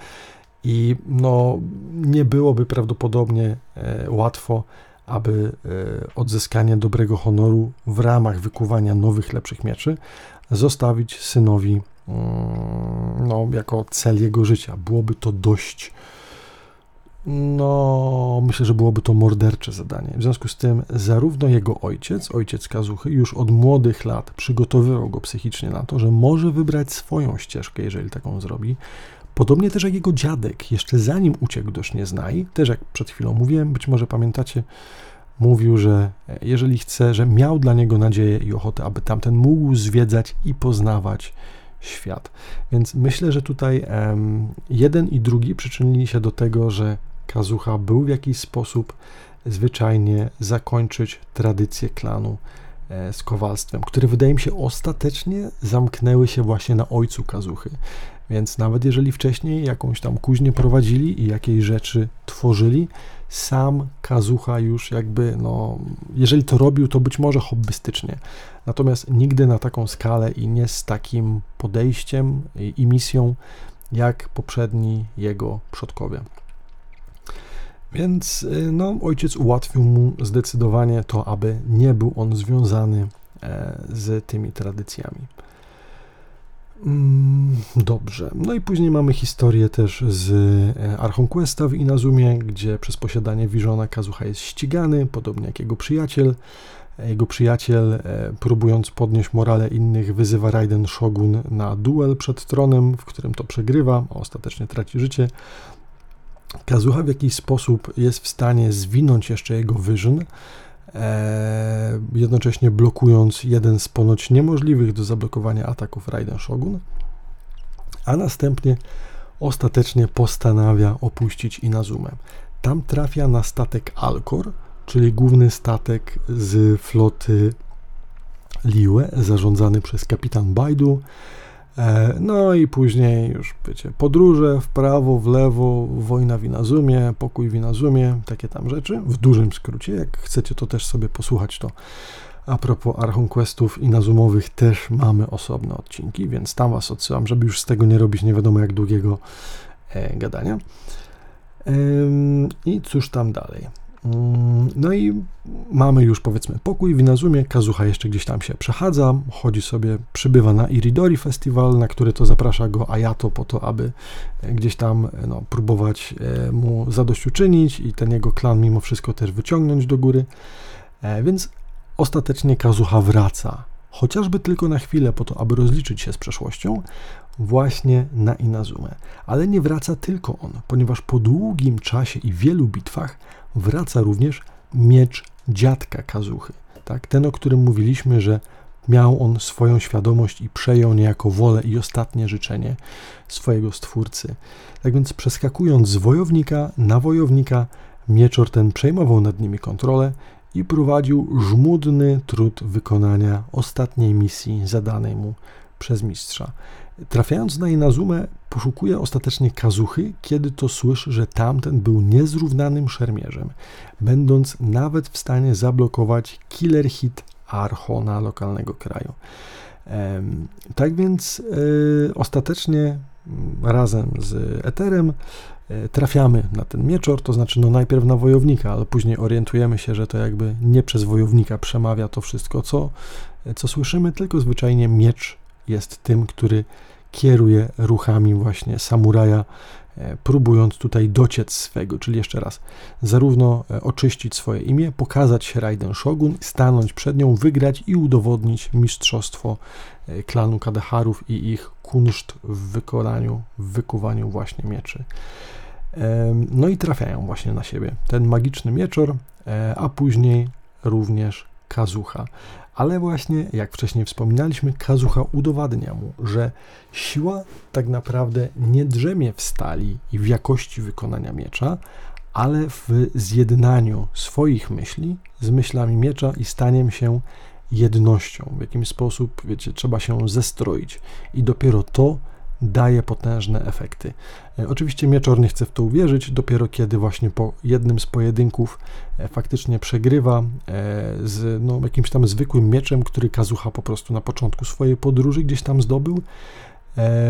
i no, nie byłoby prawdopodobnie e, łatwo, aby e, odzyskanie dobrego honoru w ramach wykuwania nowych, lepszych mieczy zostawić synowi mm, no, jako cel jego życia. Byłoby to dość, no, myślę, że byłoby to mordercze zadanie. W związku z tym, zarówno jego ojciec, ojciec Kazuchy, już od młodych lat przygotowywał go psychicznie na to, że może wybrać swoją ścieżkę, jeżeli taką zrobi, Podobnie też jak jego dziadek, jeszcze zanim uciekł do Sznieznaj, też jak przed chwilą mówiłem, być może pamiętacie, mówił, że jeżeli chce, że miał dla niego nadzieję i ochotę, aby tamten mógł zwiedzać i poznawać świat. Więc myślę, że tutaj jeden i drugi przyczynili się do tego, że Kazucha był w jakiś sposób zwyczajnie zakończyć tradycję klanu e, z kowalstwem, które wydaje mi się ostatecznie zamknęły się właśnie na ojcu Kazuchy. Więc nawet jeżeli wcześniej jakąś tam kuźnię prowadzili i jakieś rzeczy tworzyli, sam Kazucha już jakby, no, jeżeli to robił, to być może hobbystycznie. Natomiast nigdy na taką skalę i nie z takim podejściem i, i misją, jak poprzedni jego przodkowie. Więc y, no, ojciec ułatwił mu zdecydowanie to, aby nie był on związany e, z tymi tradycjami. Mm, dobrze. No i później mamy historię też z e, Archon Questa w Inazumie, gdzie przez posiadanie Visiona Kazuha jest ścigany, podobnie jak jego przyjaciel. E, jego przyjaciel, e, próbując podnieść morale innych, wyzywa Raiden Shogun na duel przed tronem, w którym to przegrywa, a ostatecznie traci życie. Kazuha w jakiś sposób jest w stanie zwinąć jeszcze jego E, jednocześnie blokując jeden z ponoć niemożliwych do zablokowania ataków Raiden Shogun, a następnie ostatecznie postanawia opuścić Inazumę. Tam trafia na statek Alcor, czyli główny statek z floty Liue, zarządzany przez kapitan Baidu, E, no i później już, wiecie, podróże w prawo, w lewo, wojna w Inazumie, pokój w Inazumie, takie tam rzeczy, w dużym skrócie. Jak chcecie to też sobie posłuchać, to a propos Archon Questów Inazumowych też mamy osobne odcinki, więc tam Was odsyłam, żeby już z tego nie robić nie wiadomo jak długiego e, gadania. I cóż tam dalej? Mm, no i mamy już powiedzmy pokój w Inazumie, Kazuha jeszcze gdzieś tam się przechadza, chodzi sobie, przybywa na Iridori Festival, na który to zaprasza go Ayato po to, aby e, gdzieś tam e, no, próbować e, mu zadośćuczynić i ten jego klan mimo wszystko też wyciągnąć do góry. Więc ostatecznie Kazuha wraca, chociażby tylko na chwilę po to, aby rozliczyć się z przeszłością, właśnie na Inazumę. Ale nie wraca tylko on, ponieważ po długim czasie i wielu bitwach wraca również miecz dziadka Kazuchy. Tak? Ten, o którym mówiliśmy, że miał on swoją świadomość i przejął niejako wolę i ostatnie życzenie swojego stwórcy. Tak więc przeskakując z wojownika na wojownika, mieczor ten przejmował nad nimi kontrolę i prowadził żmudny trud wykonania ostatniej misji zadanej mu przez mistrza. Trafiając na Inazumę, poszukuje ostatecznie Kazuchy, kiedy to słyszy, że tamten był niezrównanym szermierzem, będąc nawet w stanie zablokować killer hit Archona lokalnego kraju. Tak więc e, ostatecznie mm, razem z Eterem e, trafiamy na ten mieczor, to znaczy no najpierw na wojownika, ale później orientujemy się, że to jakby nie przez wojownika przemawia to wszystko, co, co słyszymy, tylko zwyczajnie miecz jest tym, który kieruje ruchami właśnie samuraja, e, próbując tutaj dociec swego, czyli jeszcze raz, zarówno e, oczyścić swoje imię, pokazać się Raiden Shogun, stanąć przed nią, wygrać i udowodnić mistrzostwo e, klanu Kadaharów i ich kunszt w wykonaniu, w wykuwaniu właśnie mieczy. No i trafiają właśnie na siebie ten magiczny mieczor, a później również Kazucha. Ale właśnie, jak wcześniej wspominaliśmy, Kazucha udowadnia mu, że siła tak naprawdę nie drzemie w stali i w jakości wykonania miecza, ale w zjednaniu swoich myśli z myślami miecza i staniem się jednością. W jakim sposób, wiecie, trzeba się zestroić. I dopiero to daje potężne efekty. E, oczywiście Mieczor nie chce w to uwierzyć, dopiero kiedy właśnie po jednym z pojedynków e, faktycznie przegrywa e, z no, jakimś tam zwykłym mieczem, który Kazucha po prostu na początku swojej podróży gdzieś tam zdobył.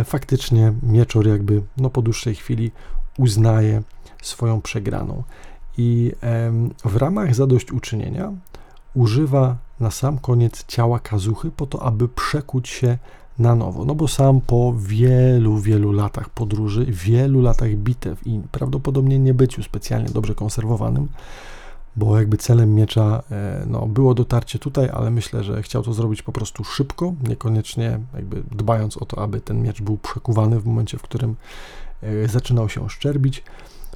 Faktycznie Mieczor jakby no, po dłuższej chwili uznaje swoją przegraną. I w ramach zadośćuczynienia używa na sam koniec ciała Kazuchy po to, aby przekuć się na nowo. No bo sam po wielu, wielu latach podróży, wielu latach bitew i prawdopodobnie nie byciu specjalnie dobrze konserwowanym, bo jakby celem miecza e, no, było dotarcie tutaj, ale myślę, że chciał to zrobić po prostu szybko, niekoniecznie jakby dbając o to, aby ten miecz był przekuwany w momencie, w którym e, zaczynał się szczerbić.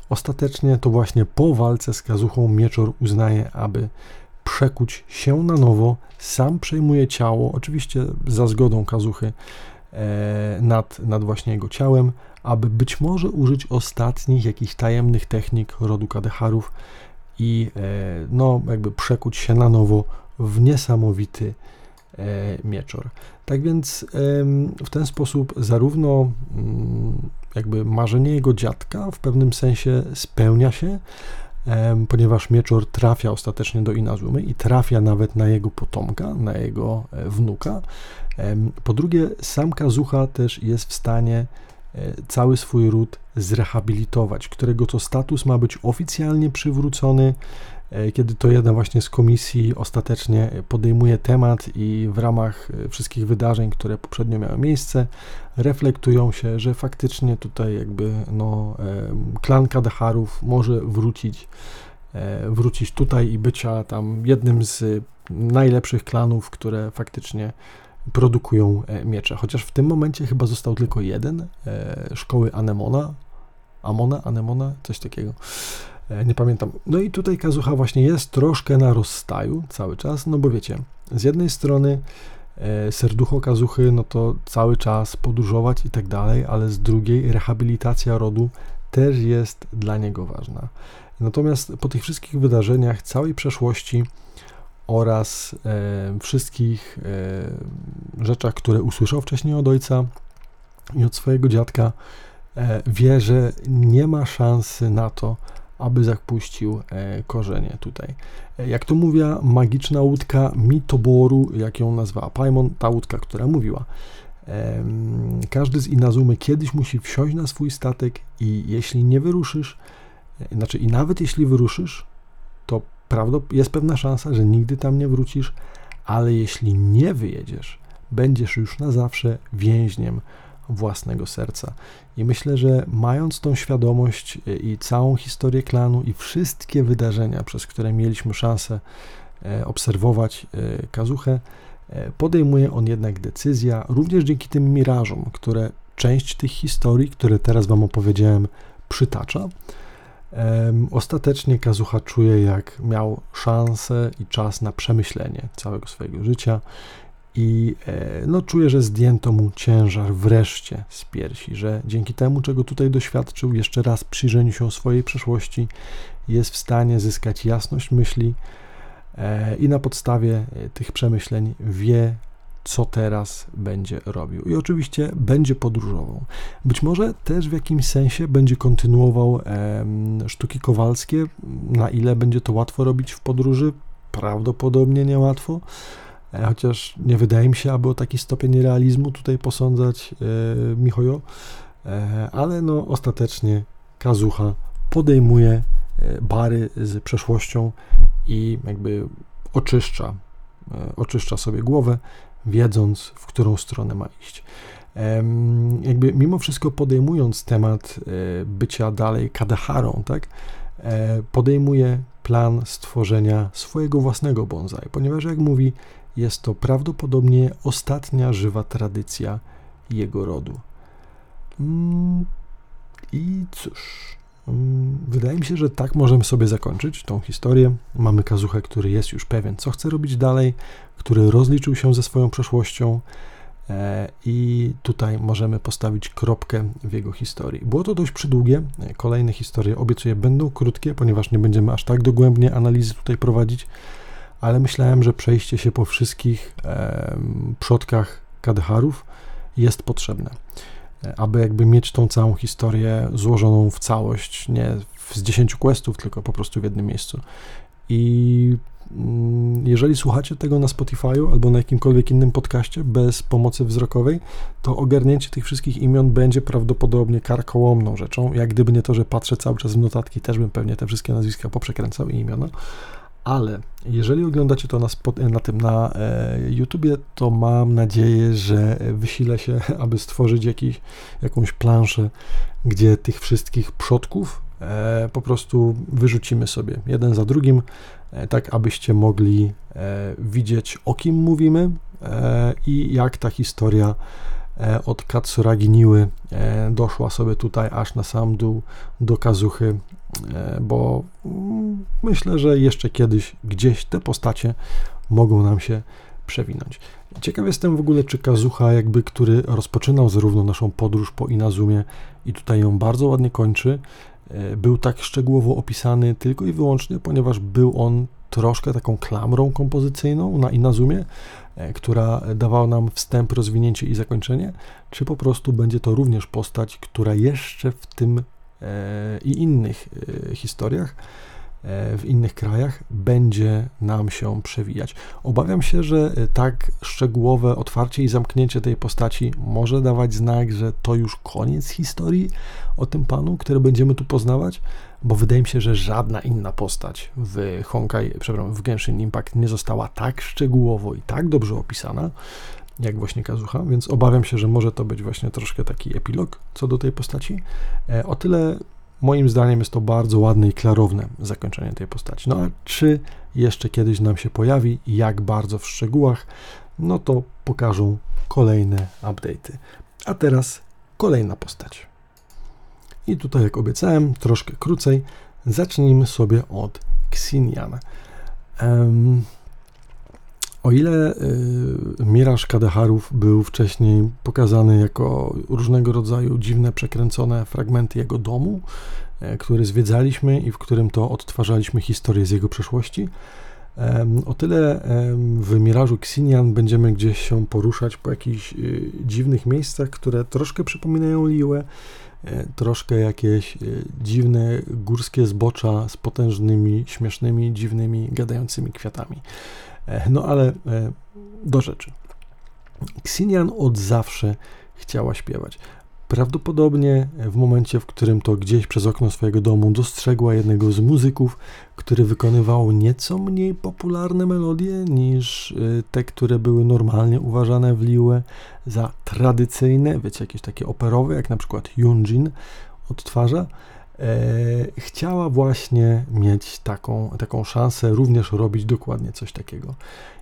Ostatecznie to właśnie po walce z Kazuchą Mieczor uznaje, aby przekuć się na nowo, sam przejmuje ciało, oczywiście za zgodą Kazuchy e, nad, nad właśnie jego ciałem, aby być może użyć ostatnich jakichś tajemnych technik rodu Kadeharów i e, no jakby przekuć się na nowo w niesamowity e, mieczor. Tak więc w ten sposób zarówno mm, jakby marzenie jego dziadka w pewnym sensie spełnia się, ponieważ Mieczor trafia ostatecznie do Inazumy i trafia nawet na jego potomka, na jego e, wnuka. Po drugie, sam Kazucha też jest w stanie e, cały swój ród zrehabilitować, którego to status ma być oficjalnie przywrócony kiedy to jedna właśnie z komisji ostatecznie podejmuje temat i w ramach e, wszystkich wydarzeń, które poprzednio miały miejsce, reflektują się, że faktycznie tutaj jakby no, klan Kadaharów może wrócić, e, wrócić tutaj i bycia tam jednym z najlepszych klanów, które faktycznie produkują miecze. Chociaż w tym momencie chyba został tylko jeden, szkoły Anemona, Amona, Anemona, coś takiego. E, nie pamiętam. No i tutaj Kazucha właśnie jest troszkę na rozstaju cały czas, no bo wiecie, z jednej strony e, serducho Kazuchy, no to cały czas podróżować i tak dalej, ale z drugiej rehabilitacja rodu też jest dla niego ważna. Natomiast po tych wszystkich wydarzeniach, całej przeszłości oraz e, wszystkich e, rzeczach, które usłyszał wcześniej od ojca i od swojego dziadka, e, wie, że nie ma szansy na to, aby zapuścił e, korzenie tutaj. E, jak to mówiła magiczna łódka Mitoboru, jak ją nazwała Paimon, ta łódka, która mówiła. Każdy z Inazumy kiedyś musi wsiąść na swój statek i jeśli nie wyruszysz, e, znaczy i nawet jeśli wyruszysz, to jest pewna szansa, że nigdy tam nie wrócisz, ale jeśli nie wyjedziesz, będziesz już na zawsze więźniem własnego serca. I myślę, że mając tą świadomość e, i całą historię klanu i wszystkie wydarzenia, przez które mieliśmy szansę e, obserwować e, Kazuchę, podejmuje on jednak decyzja, również dzięki tym mirażom, które część tych historii, które teraz Wam opowiedziałem, przytacza. Ostatecznie Kazucha czuje, jak miał szansę i czas na przemyślenie całego swojego życia i e, no, czuje, że zdjęto mu ciężar wreszcie z piersi, że dzięki temu, czego tutaj doświadczył, jeszcze raz przyjrzeniu się swojej przeszłości, jest w stanie zyskać jasność myśli e, i na podstawie e, tych przemyśleń wie, co teraz będzie robił. I oczywiście będzie podróżował. Być może też w jakimś sensie będzie kontynuował sztuki kowalskie. Na ile będzie to łatwo robić w podróży? Prawdopodobnie niełatwo. E, chociaż nie wydaje mi się, aby o taki stopień realizmu tutaj posądzać e, Michojo, e, ale no ostatecznie Kazucha podejmuje e, bary z przeszłością i jakby oczyszcza, oczyszcza sobie głowę, wiedząc, w którą stronę ma iść. Jakby mimo wszystko podejmując temat bycia dalej Kadaharą, tak, podejmuje plan stworzenia swojego własnego bonsai, ponieważ jak mówi, jest to prawdopodobnie ostatnia żywa tradycja jego rodu. Mm, I cóż, mm, wydaje mi się, że tak możemy sobie zakończyć tą historię. Mamy Kazuchę, który jest już pewien, co chce robić dalej, który rozliczył się ze swoją przeszłością. E, I tutaj możemy postawić kropkę w jego historii. Było to dość przydługie. Kolejne historie obiecuję będą krótkie, ponieważ nie będziemy aż tak dogłębnie analizy tutaj prowadzić ale myślałem, że przejście się po wszystkich e, przodkach Kadeharów jest potrzebne, e, aby jakby mieć tą całą historię złożoną w całość, nie z 10 questów, tylko po prostu w jednym miejscu. I mm, jeżeli słuchacie tego na Spotify'u albo na jakimkolwiek innym podcaście bez pomocy wzrokowej, to ogarnięcie tych wszystkich imion będzie prawdopodobnie karkołomną rzeczą. Jak gdyby nie to, że patrzę cały czas w notatki, też bym pewnie te wszystkie nazwiska poprzekręcał i imiona ale jeżeli oglądacie to na, na tym na e, YouTubie, to mam nadzieję, że wysilę się, aby stworzyć jakąś planszę, gdzie tych wszystkich przodków e, po prostu wyrzucimy sobie jeden za drugim, e, tak abyście mogli e, widzieć o kim mówimy e, i jak ta historia E, od Katsuragi Niły doszła sobie tutaj aż na sam dół do Kazuchy, bo mm, myślę, że jeszcze kiedyś gdzieś te postacie mogą nam się przewinąć. Ciekaw jestem w ogóle, czy Kazucha, jakby, który rozpoczynał zarówno naszą podróż po Inazumie i tutaj ją bardzo ładnie kończy, był tak szczegółowo opisany tylko i wyłącznie, ponieważ był on troszkę taką klamrą kompozycyjną na Inazumie, E, która dawała nam wstęp, rozwinięcie i zakończenie, czy po prostu będzie to również postać, która jeszcze w tym e, i innych e, historiach w innych krajach będzie nam się przewijać. Obawiam się, że tak szczegółowe otwarcie i zamknięcie tej postaci może dawać znak, że to już koniec historii o tym panu, który będziemy tu poznawać, bo wydaje mi się, że żadna inna postać w Honkai, przepraszam, w Genshin Impact nie została tak szczegółowo i tak dobrze opisana, jak właśnie Kazucha, więc obawiam się, że może to być właśnie troszkę taki epilog co do tej postaci. E, o tyle moim zdaniem jest to bardzo ładne i klarowne zakończenie tej postaci. No a czy jeszcze kiedyś nam się pojawi jak bardzo w szczegółach, no to pokażą kolejne update'y. A teraz kolejna postać. I tutaj, jak obiecałem, troszkę krócej, zacznijmy sobie od Xinian. Um, o ile y, Miraż Kadeharów był wcześniej pokazany jako różnego rodzaju dziwne, przekręcone fragmenty jego domu, y, który zwiedzaliśmy i w którym to odtwarzaliśmy historię z jego przeszłości, o tyle w Mirażu Xinian będziemy gdzieś się poruszać po jakichś y, dziwnych miejscach, które troszkę przypominają Liłę, E, troszkę jakieś e, dziwne górskie zbocza z potężnymi, śmiesznymi, dziwnymi, gadającymi kwiatami. E, no ale do rzeczy. Ksinian od zawsze chciała śpiewać. Prawdopodobnie w momencie, w którym to gdzieś przez okno swojego domu dostrzegła jednego z muzyków, który wykonywał nieco mniej popularne melodie niż y, te, które były normalnie uważane w Liue za tradycyjne, wiecie, jakieś takie operowe, jak na przykład Yunjin odtwarza, e, chciała właśnie mieć taką, taką szansę również robić dokładnie coś takiego.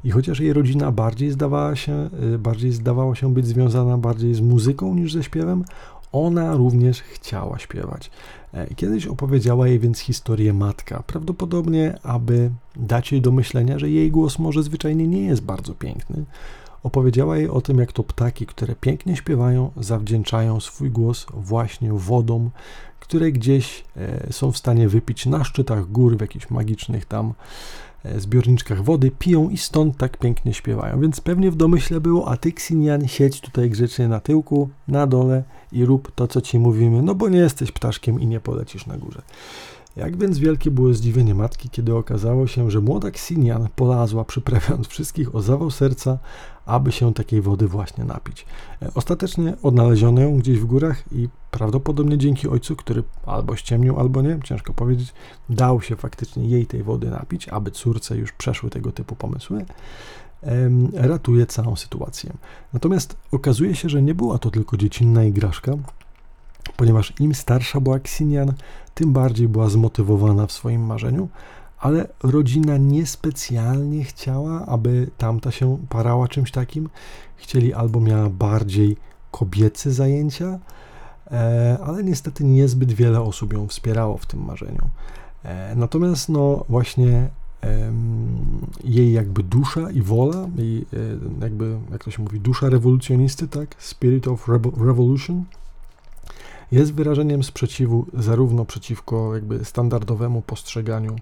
I chociaż jej rodzina bardziej zdawała się, y, bardziej zdawała się być związana bardziej z muzyką niż ze śpiewem, ona również chciała śpiewać. E, kiedyś opowiedziała jej więc historię matka, prawdopodobnie aby dać jej do myślenia, że jej głos może zwyczajnie nie jest bardzo piękny. Opowiedziała jej o tym, jak to ptaki, które pięknie śpiewają, zawdzięczają swój głos właśnie wodom, które gdzieś e, są w stanie wypić na szczytach gór, w jakichś magicznych tam E, zbiorniczkach wody, piją i stąd tak pięknie śpiewają. Więc pewnie w domyśle było, a ty Ksinian siedź tutaj grzecznie na tyłku, na dole i rób to, co ci mówimy, no bo nie jesteś ptaszkiem i nie polecisz na górze. Jak więc wielkie było zdziwienie matki, kiedy okazało się, że młoda Ksinian polazła, przyprawiając wszystkich o zawał serca, aby się takiej wody właśnie napić. E, ostatecznie odnaleziono ją gdzieś w górach i prawdopodobnie dzięki ojcu, który albo ściemnił, albo nie, ciężko powiedzieć, dał się faktycznie jej tej wody napić, aby córce już przeszły tego typu pomysły, ratuje całą sytuację. Natomiast okazuje się, że nie była to tylko dziecinna igraszka, ponieważ im starsza była Ksinian, tym bardziej była zmotywowana w swoim marzeniu, ale rodzina niespecjalnie chciała, aby tamta się parała czymś takim. Chcieli albo miała bardziej kobiece zajęcia, e, ale niestety niezbyt wiele osób ją wspierało w tym marzeniu. E, natomiast no właśnie jej jakby dusza i wola, jej e, jakby, jak to się mówi, dusza rewolucjonisty, tak? Spirit of Revolution, jest wyrażeniem sprzeciwu zarówno przeciwko jakby standardowemu postrzeganiu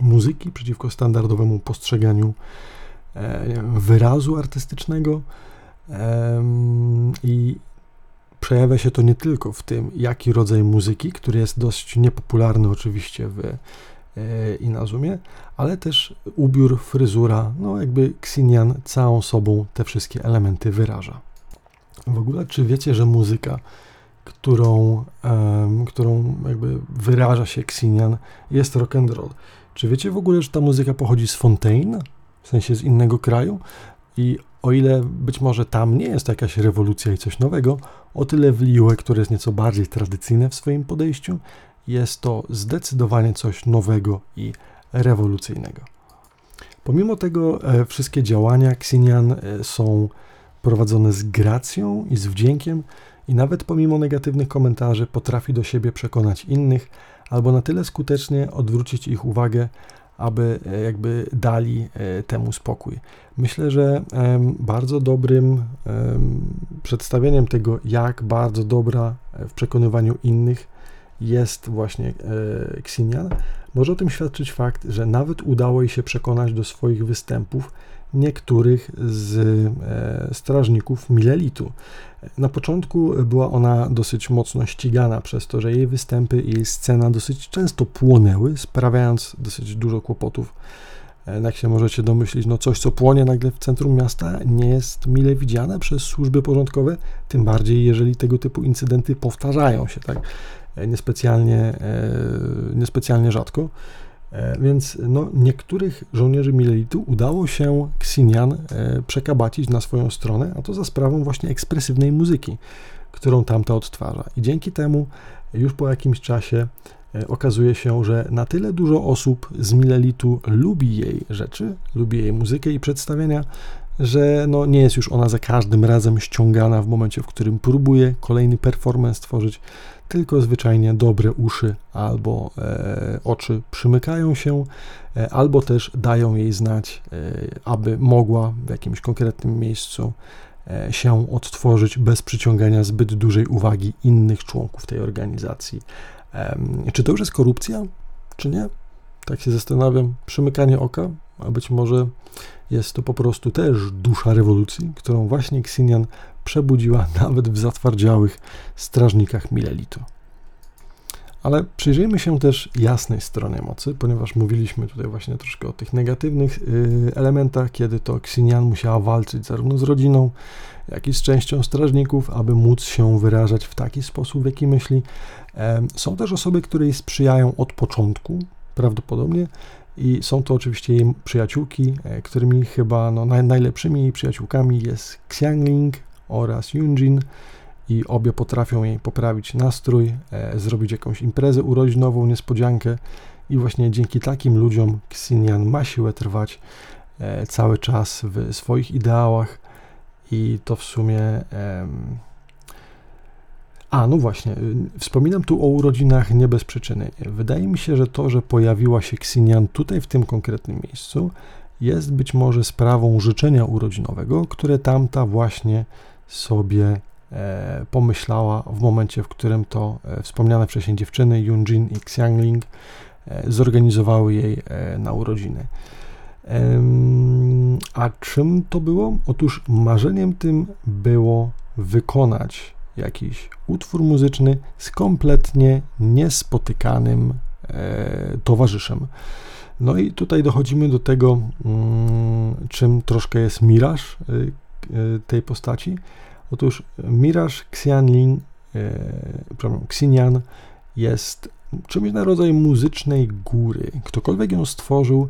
muzyki, przeciwko standardowemu postrzeganiu e, wyrazu artystycznego i przejawia się to nie tylko w tym, jaki rodzaj muzyki, który jest dość niepopularny oczywiście w e, Inazumie, ale też ubiór, fryzura, no jakby Xinian całą sobą te wszystkie elementy wyraża. W ogóle, czy wiecie, że muzyka którą, um, którą jakby wyraża się Xinian, jest rock and roll. Czy wiecie w ogóle, że ta muzyka pochodzi z Fontaine, w sensie z innego kraju? I o ile być może tam nie jest to jakaś rewolucja i coś nowego, o tyle w Liue, które jest nieco bardziej tradycyjne w swoim podejściu, jest to zdecydowanie coś nowego i rewolucyjnego. Pomimo tego e, wszystkie działania Xinian e, są prowadzone z gracją i z wdziękiem, i nawet pomimo negatywnych komentarzy potrafi do siebie przekonać innych, albo na tyle skutecznie odwrócić ich uwagę, aby e, jakby dali e, temu spokój. Myślę, że bardzo dobrym przedstawieniem tego, jak bardzo dobra e, w przekonywaniu innych jest właśnie Xinian, może o tym świadczyć fakt, że nawet udało jej się przekonać do swoich występów niektórych z strażników Milelitu. Na początku była ona dosyć mocno ścigana przez to, że jej występy i jej scena dosyć często płonęły, sprawiając dosyć dużo kłopotów. E, jak się możecie domyślić, no coś, co płonie nagle w centrum miasta, nie jest mile widziane przez służby porządkowe, tym bardziej jeżeli tego typu incydenty powtarzają się, tak? E, niespecjalnie, niespecjalnie rzadko. E, więc no, niektórych żołnierzy Milelitu udało się Ksinian e, przekabacić na swoją stronę, a to za sprawą właśnie ekspresywnej muzyki, którą tamta odtwarza. I dzięki temu już po jakimś czasie e, okazuje się, że na tyle dużo osób z Milelitu lubi jej rzeczy, lubi jej muzykę i przedstawienia, że no, nie jest już ona za każdym razem ściągana w momencie, w którym próbuje kolejny performance tworzyć, tylko zwyczajnie dobre uszy albo e, oczy przymykają się, e, albo też dają jej znać, e, aby mogła w jakimś konkretnym miejscu e, się odtworzyć bez przyciągania zbyt dużej uwagi innych członków tej organizacji. Czy to już jest korupcja, czy nie? Tak się zastanawiam. Przymykanie oka, a być może jest to po prostu też dusza rewolucji, którą właśnie Ksinian przebudziła nawet w zatwardziałych strażnikach Milelitu. Ale przyjrzyjmy się też jasnej stronie mocy, ponieważ mówiliśmy tutaj właśnie troszkę o tych negatywnych y, elementach, kiedy to Ksinian musiała walczyć zarówno z rodziną, jak i z częścią strażników, aby móc się wyrażać w taki sposób, w jaki myśli. Są też osoby, które jej sprzyjają od początku, prawdopodobnie, i są to oczywiście jej przyjaciółki, e, którymi chyba no, najlepszymi przyjaciółkami jest Xiangling oraz Yunjin i obie potrafią jej poprawić nastrój, e, zrobić jakąś imprezę urodzinową, niespodziankę. I właśnie dzięki takim ludziom Xinian ma siłę trwać e, cały czas w swoich ideałach. I to w sumie... A, no właśnie, y, wspominam tu o urodzinach nie bez przyczyny. Wydaje mi się, że to, że pojawiła się Xinian tutaj w tym konkretnym miejscu, jest być może sprawą życzenia urodzinowego, które tamta właśnie sobie e, pomyślała w momencie, w którym to e, wspomniane wcześniej dziewczyny Yunjin i Xiangling e, zorganizowały jej na urodziny. A czym to było? Otóż marzeniem tym było wykonać jakiś utwór muzyczny z kompletnie niespotykanym e, towarzyszem. No i tutaj dochodzimy do tego, mm, czym troszkę jest miraż e, e, tej postaci. Otóż miraż Xianlin, przepraszam, Xinian jest czymś na rodzaj muzycznej góry. Ktokolwiek ją stworzył,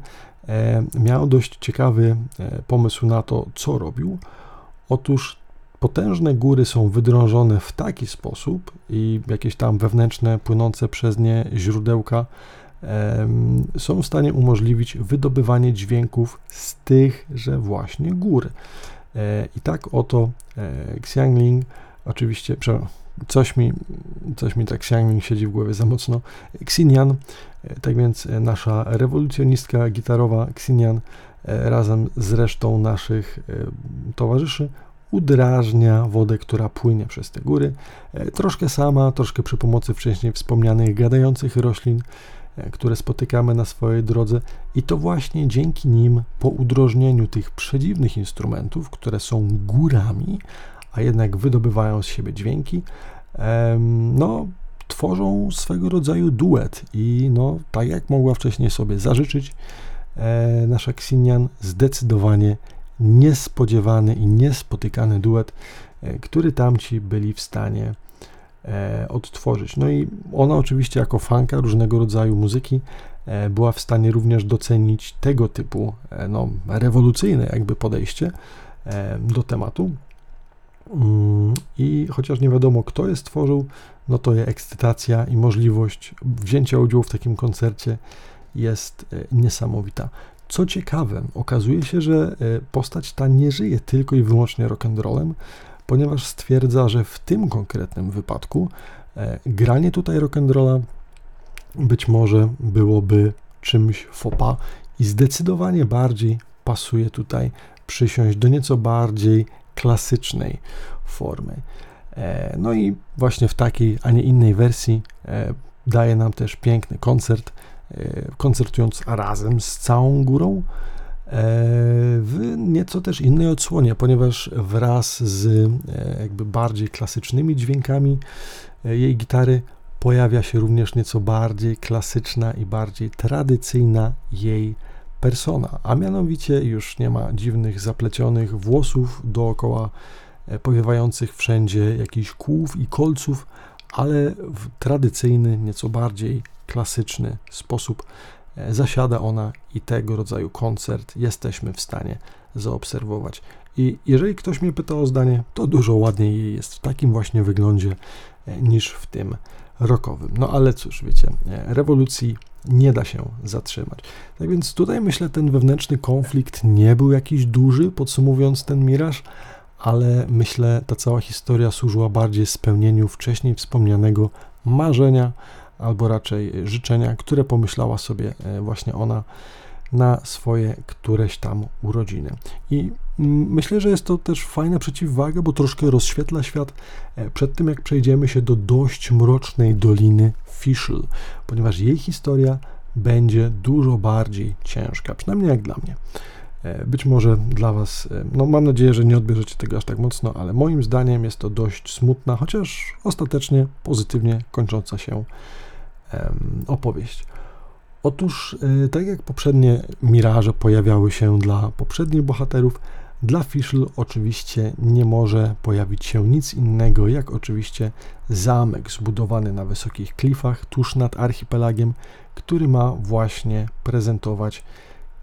miał dość ciekawy pomysł na to, co robił. Otóż Potężne góry są wydrążone w taki sposób i jakieś tam wewnętrzne, płynące przez nie źródełka są w stanie umożliwić wydobywanie dźwięków z tychże właśnie gór. E, I tak oto e, Xiangling, oczywiście, coś mi, coś mi tak Xiangling siedzi w głowie za mocno, Xinian, e, tak więc nasza rewolucjonistka gitarowa Xinian razem z resztą naszych towarzyszy udrażnia wodę, która płynie przez te góry. E, troszkę sama, troszkę przy pomocy wcześniej wspomnianych gadających roślin, e, które spotykamy na swojej drodze, i to właśnie dzięki nim, po udrożnieniu tych przedziwnych instrumentów, które są górami, a jednak wydobywają z siebie dźwięki, no, tworzą swego rodzaju duet. I no, tak jak mogła wcześniej sobie zażyczyć, e, nasza Ksinian zdecydowanie niespodziewany i niespotykany duet, e, który tamci byli w stanie e, odtworzyć. No i ona oczywiście jako fanka różnego rodzaju muzyki e, była w stanie również docenić tego typu no, rewolucyjne jakby podejście do tematu. Mm, I chociaż nie wiadomo, kto je stworzył, no to je ekscytacja i możliwość wzięcia udziału w takim koncercie jest niesamowita. Co ciekawe, okazuje się, że e, postać ta nie żyje tylko i wyłącznie rock'n'rollem, ponieważ stwierdza, że w tym konkretnym wypadku e, granie tutaj rock'n'rolla być może byłoby czymś fopa i zdecydowanie bardziej pasuje tutaj przysiąść do nieco bardziej klasycznej formy. E, no i właśnie w takiej, a nie innej wersji daje nam też piękny koncert koncertując razem z całą górą e, w nieco też innej odsłonie, ponieważ wraz z e, jakby bardziej klasycznymi dźwiękami jej gitary pojawia się również nieco bardziej klasyczna i bardziej tradycyjna jej persona, a mianowicie już nie ma dziwnych, zaplecionych włosów dookoła, powiewających wszędzie jakichś kłów i kolców, ale w tradycyjny, nieco bardziej klasyczny sposób e, zasiada ona i tego rodzaju koncert jesteśmy w stanie zaobserwować. I jeżeli ktoś mnie pyta o zdanie, to dużo ładniej jest w takim właśnie wyglądzie e, niż w tym rokowym. No ale cóż, wiecie, e, rewolucji nie da się zatrzymać. Tak więc tutaj myślę, ten wewnętrzny konflikt nie był jakiś duży, podsumowując ten miraż, ale myślę, ta cała historia służyła bardziej spełnieniu wcześniej wspomnianego marzenia, albo raczej życzenia, które pomyślała sobie e, właśnie ona na swoje któreś tam urodziny. I myślę, że jest to też fajna przeciwwaga, bo troszkę rozświetla świat e, przed tym, jak przejdziemy się do dość mrocznej doliny Fischl, ponieważ jej historia będzie dużo bardziej ciężka, przynajmniej jak dla mnie. E, być może dla Was, no mam nadzieję, że nie odbierzecie tego aż tak mocno, ale moim zdaniem jest to dość smutna, chociaż ostatecznie pozytywnie kończąca się opowieść. Otóż, e, tak jak poprzednie miraże pojawiały się dla poprzednich bohaterów, dla Fischl oczywiście nie może pojawić się nic innego, jak oczywiście zamek zbudowany na wysokich klifach tuż nad archipelagiem, który ma właśnie prezentować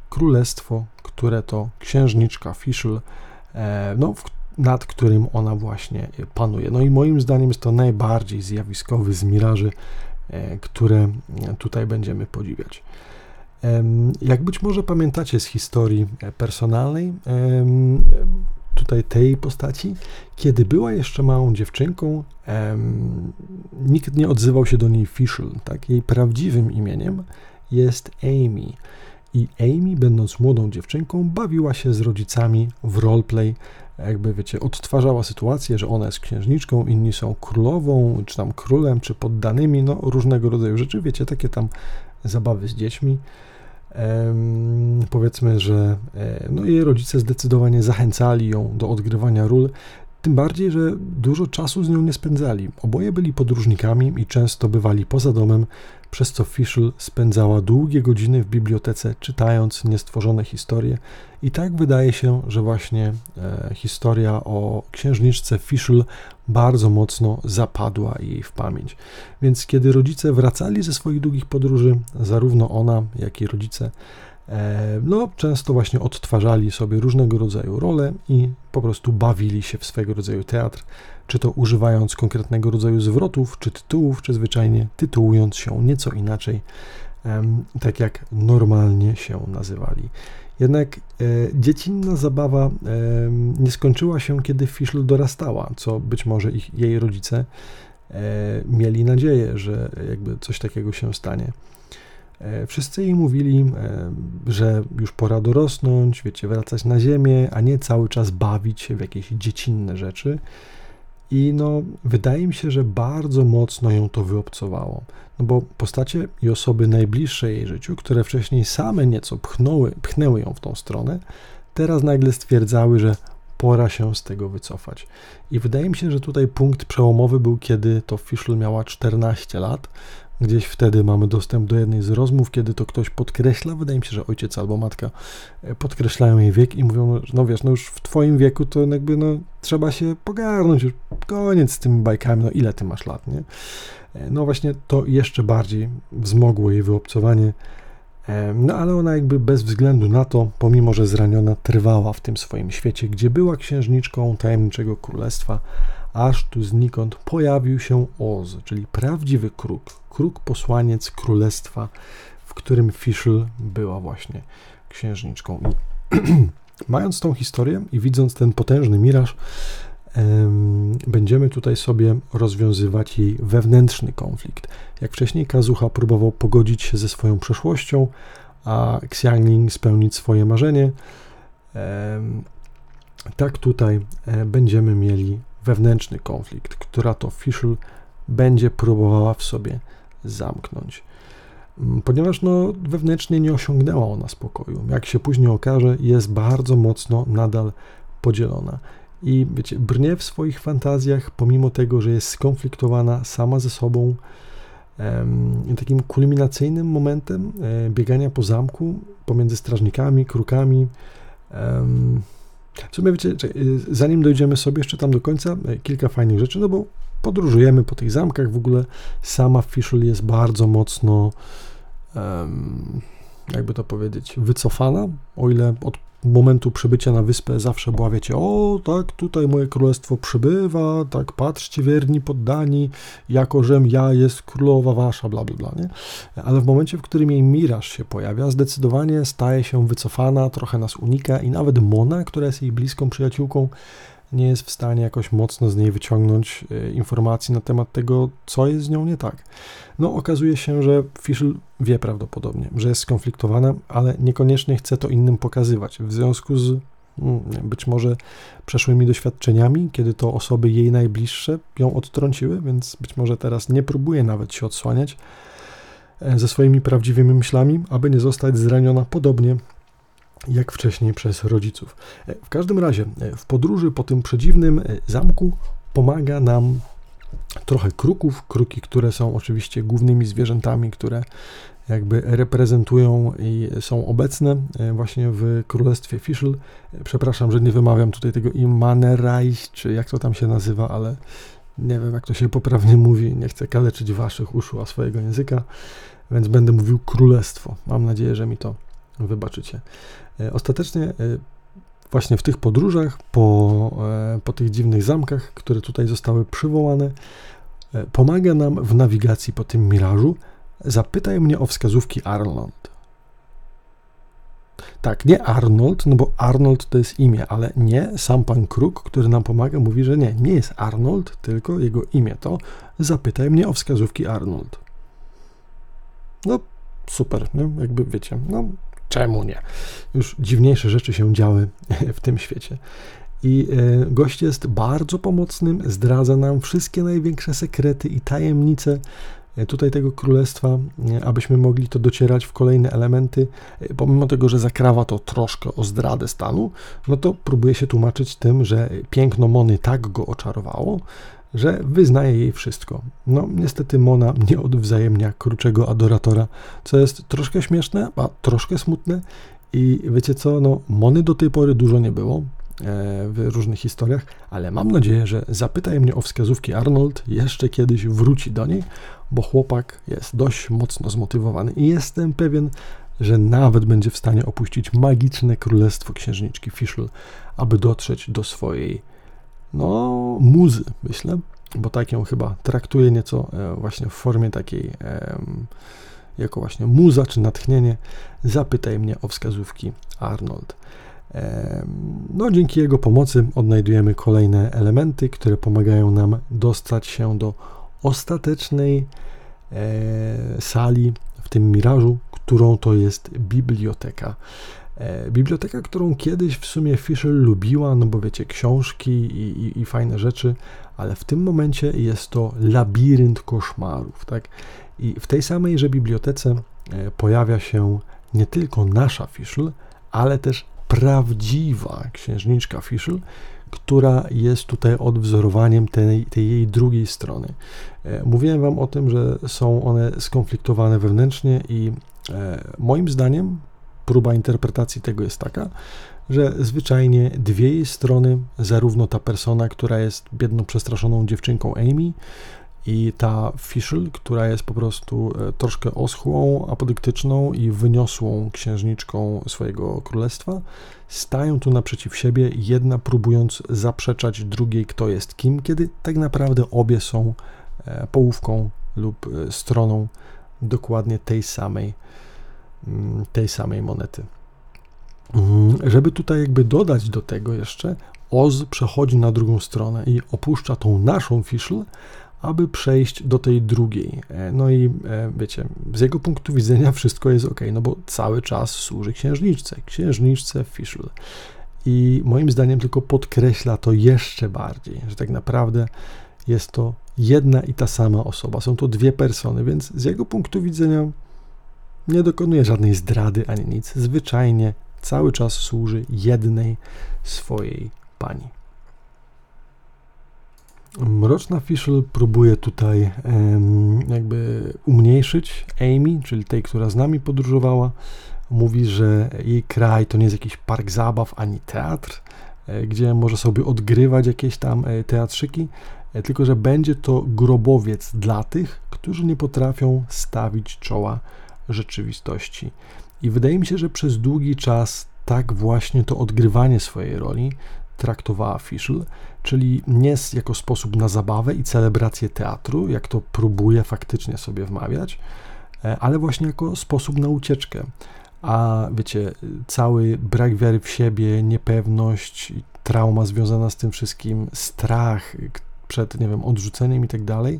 królestwo, które to księżniczka Fischl, e, no, nad którym ona właśnie panuje. No i moim zdaniem jest to najbardziej zjawiskowy z miraży, które tutaj będziemy podziwiać. Jak być może pamiętacie z historii e, personalnej, tutaj tej postaci, kiedy była jeszcze małą dziewczynką, nikt nie odzywał się do niej Fischl, tak? Jej prawdziwym imieniem jest Amy. I Amy, będąc młodą dziewczynką, bawiła się z rodzicami w roleplay, jakby wiecie, odtwarzała sytuację, że ona jest księżniczką, inni są królową, czy tam królem, czy poddanymi, no różnego rodzaju rzeczy, wiecie, takie tam zabawy z dziećmi. Ehm, powiedzmy, że e, no, jej rodzice zdecydowanie zachęcali ją do odgrywania ról, tym bardziej, że dużo czasu z nią nie spędzali. Oboje byli podróżnikami i często bywali poza domem, przez co Fischl spędzała długie godziny w bibliotece czytając niestworzone historie. I tak wydaje się, że właśnie e, historia o księżniczce Fischl bardzo mocno zapadła jej w pamięć. Więc kiedy rodzice wracali ze swoich długich podróży, zarówno ona, jak i rodzice no, często właśnie odtwarzali sobie różnego rodzaju role i po prostu bawili się w swego rodzaju teatr, czy to używając konkretnego rodzaju zwrotów, czy tytułów, czy zwyczajnie tytułując się nieco inaczej, tak jak normalnie się nazywali. Jednak e, dziecinna zabawa e, nie skończyła się, kiedy Fischl dorastała, co być może ich, jej rodzice e, mieli nadzieję, że jakby coś takiego się stanie. E, wszyscy jej mówili, e, że już pora dorosnąć, wiecie, wracać na ziemię, a nie cały czas bawić się w jakieś dziecinne rzeczy. I no, wydaje mi się, że bardzo mocno ją to wyobcowało. No bo postacie i osoby najbliższe jej życiu, które wcześniej same nieco pchnęły, pchnęły ją w tą stronę, teraz nagle stwierdzały, że pora się z tego wycofać. I wydaje mi się, że tutaj punkt przełomowy był, kiedy to Fischl miała 14 lat, Gdzieś wtedy mamy dostęp do jednej z rozmów, kiedy to ktoś podkreśla, wydaje mi się, że ojciec albo matka e, podkreślają jej wiek i mówią, no, wiesz, no już w twoim wieku to jakby no trzeba się pogarnąć, już koniec z tymi bajkami, no ile ty masz lat, nie? E, no właśnie to jeszcze bardziej wzmogło jej wyobcowanie, e, no ale ona jakby bez względu na to, pomimo że zraniona, trwała w tym swoim świecie, gdzie była księżniczką tajemniczego królestwa, aż tu znikąd pojawił się Oz, czyli prawdziwy kruk, kruk posłaniec królestwa, w którym Fischl była właśnie księżniczką. I mając tą historię i widząc ten potężny miraż, będziemy tutaj sobie rozwiązywać jej wewnętrzny konflikt. Jak wcześniej Kazuha próbował pogodzić się ze swoją przeszłością, a Xiangling spełnić swoje marzenie, tak tutaj e, będziemy mieli wewnętrzny konflikt, która to Fischl będzie próbowała w sobie zamknąć. Mm, ponieważ no, wewnętrznie nie osiągnęła ona spokoju. Jak się później okaże, jest bardzo mocno nadal podzielona. I wiecie, brnie w swoich fantazjach, pomimo tego, że jest skonfliktowana sama ze sobą. Um, takim kulminacyjnym momentem e, biegania po zamku pomiędzy strażnikami, krukami. Um, w sumie wiecie, y, zanim dojdziemy sobie jeszcze tam do końca, y, kilka fajnych rzeczy, no bo podróżujemy po tych zamkach, w ogóle sama Fischl jest bardzo mocno, um, jakby to powiedzieć, wycofana, o ile od momentu przybycia na wyspę zawsze była, wiecie, o tak, tutaj moje królestwo przybywa, tak, patrzcie wierni poddani, jako żem ja jest królowa wasza, bla, bla, bla, nie? Ale w momencie, w którym jej miraż się pojawia, zdecydowanie staje się wycofana, trochę nas unika i nawet Mona, która jest jej bliską przyjaciółką, nie jest w stanie jakoś mocno z niej wyciągnąć e, informacji na temat tego, co jest z nią nie tak. No, okazuje się, że Fischl wie prawdopodobnie, że jest skonfliktowana, ale niekoniecznie chce to innym pokazywać. W związku z mm, być może przeszłymi doświadczeniami, kiedy to osoby jej najbliższe ją odtrąciły, więc być może teraz nie próbuje nawet się odsłaniać e, ze swoimi prawdziwymi myślami, aby nie zostać zraniona podobnie jak wcześniej przez rodziców. E, w każdym razie, e, w podróży po tym przedziwnym e, zamku pomaga nam trochę kruków, kruki, które są oczywiście głównymi zwierzętami, które jakby reprezentują i są obecne właśnie w Królestwie Fischl. Przepraszam, że nie wymawiam tutaj tego Immanereich, czy jak to tam się nazywa, ale nie wiem, jak to się poprawnie mówi. Nie chcę kaleczyć waszych uszu, a swojego języka, więc będę mówił Królestwo. Mam nadzieję, że mi to wybaczycie. E, ostatecznie e, właśnie w tych podróżach, po, po tych dziwnych zamkach, które tutaj zostały przywołane, pomaga nam w nawigacji po tym mirażu Zapytaj mnie o wskazówki Arnold. Tak, nie Arnold, no bo Arnold to jest imię, ale nie sam pan Kruk, który nam pomaga, mówi, że nie, nie jest Arnold, tylko jego imię to zapytaj mnie o wskazówki Arnold. No, super, nie? jakby wiecie, no czemu nie? Już dziwniejsze rzeczy się działy w tym świecie. I e, gość jest bardzo pomocnym, zdradza nam wszystkie największe sekrety i tajemnice E, tutaj tego królestwa, e, abyśmy mogli to docierać w kolejne elementy, pomimo tego, że zakrawa to troszkę o zdradę stanu, no to próbuje się tłumaczyć tym, że piękno Mony tak go oczarowało, że wyznaje jej wszystko. No, niestety Mona nie odwzajemnia kruczego adoratora, co jest troszkę śmieszne, a troszkę smutne. I wiecie co, no, Mony do tej pory dużo nie było w różnych historiach, ale mam nadzieję, że zapytaj mnie o wskazówki Arnold, jeszcze kiedyś wróci do niej, bo chłopak jest dość mocno zmotywowany i jestem pewien, że nawet będzie w stanie opuścić magiczne królestwo księżniczki Fischl, aby dotrzeć do swojej, no, muzy, myślę, bo tak ją chyba traktuje nieco e, właśnie w formie takiej, jako właśnie muza czy natchnienie. Zapytaj mnie o wskazówki Arnold. No, dzięki jego pomocy odnajdujemy kolejne elementy, które pomagają nam dostać się do ostatecznej e, sali w tym mirażu, którą to jest biblioteka. E, biblioteka, którą kiedyś w sumie Fisher lubiła, no bo wiecie, książki i, i, i fajne rzeczy, ale w tym momencie jest to labirynt koszmarów, tak? I w tej samejże bibliotece e, pojawia się nie tylko nasza Fischl, ale też prawdziwa księżniczka Fischl, która jest tutaj odwzorowaniem tej, tej jej drugiej strony. E, mówiłem Wam o tym, że są one skonfliktowane wewnętrznie i moim zdaniem próba interpretacji tego jest taka, że zwyczajnie dwie jej strony, zarówno ta persona, która jest biedną, przestraszoną dziewczynką Amy, i ta Fischl, która jest po prostu e, troszkę oschłą, apodyktyczną i wyniosłą księżniczką swojego królestwa, stają tu naprzeciw siebie, jedna próbując zaprzeczać drugiej, kto jest kim, kiedy tak naprawdę obie są e, połówką lub e, stroną dokładnie tej samej, tej samej monety. Mm, żeby tutaj jakby dodać do tego jeszcze, Oz przechodzi na drugą stronę i opuszcza tą naszą Fischl, aby przejść do tej drugiej. E, no i e, wiecie, z jego punktu widzenia wszystko jest ok, no bo cały czas służy księżniczce, księżniczce Fischl. I moim zdaniem tylko podkreśla to jeszcze bardziej, że tak naprawdę jest to jedna i ta sama osoba. Są to dwie persony, więc z jego punktu widzenia nie dokonuje żadnej zdrady ani nic. Zwyczajnie cały czas służy jednej swojej pani. Mroczna Fischl próbuje tutaj jakby umniejszyć Amy, czyli tej, która z nami podróżowała. Mówi, że jej kraj to nie jest jakiś park zabaw ani teatr, e, gdzie może sobie odgrywać jakieś tam e, teatrzyki, e, tylko że będzie to grobowiec dla tych, którzy nie potrafią stawić czoła rzeczywistości. I wydaje mi się, że przez długi czas tak właśnie to odgrywanie swojej roli traktowała Fischl, czyli nie jako sposób na zabawę i celebrację teatru, jak to próbuje faktycznie sobie wmawiać, e, ale właśnie jako sposób na ucieczkę. A wiecie, cały brak wiary w siebie, niepewność, trauma związana z tym wszystkim, strach przed, nie wiem, odrzuceniem i tak dalej,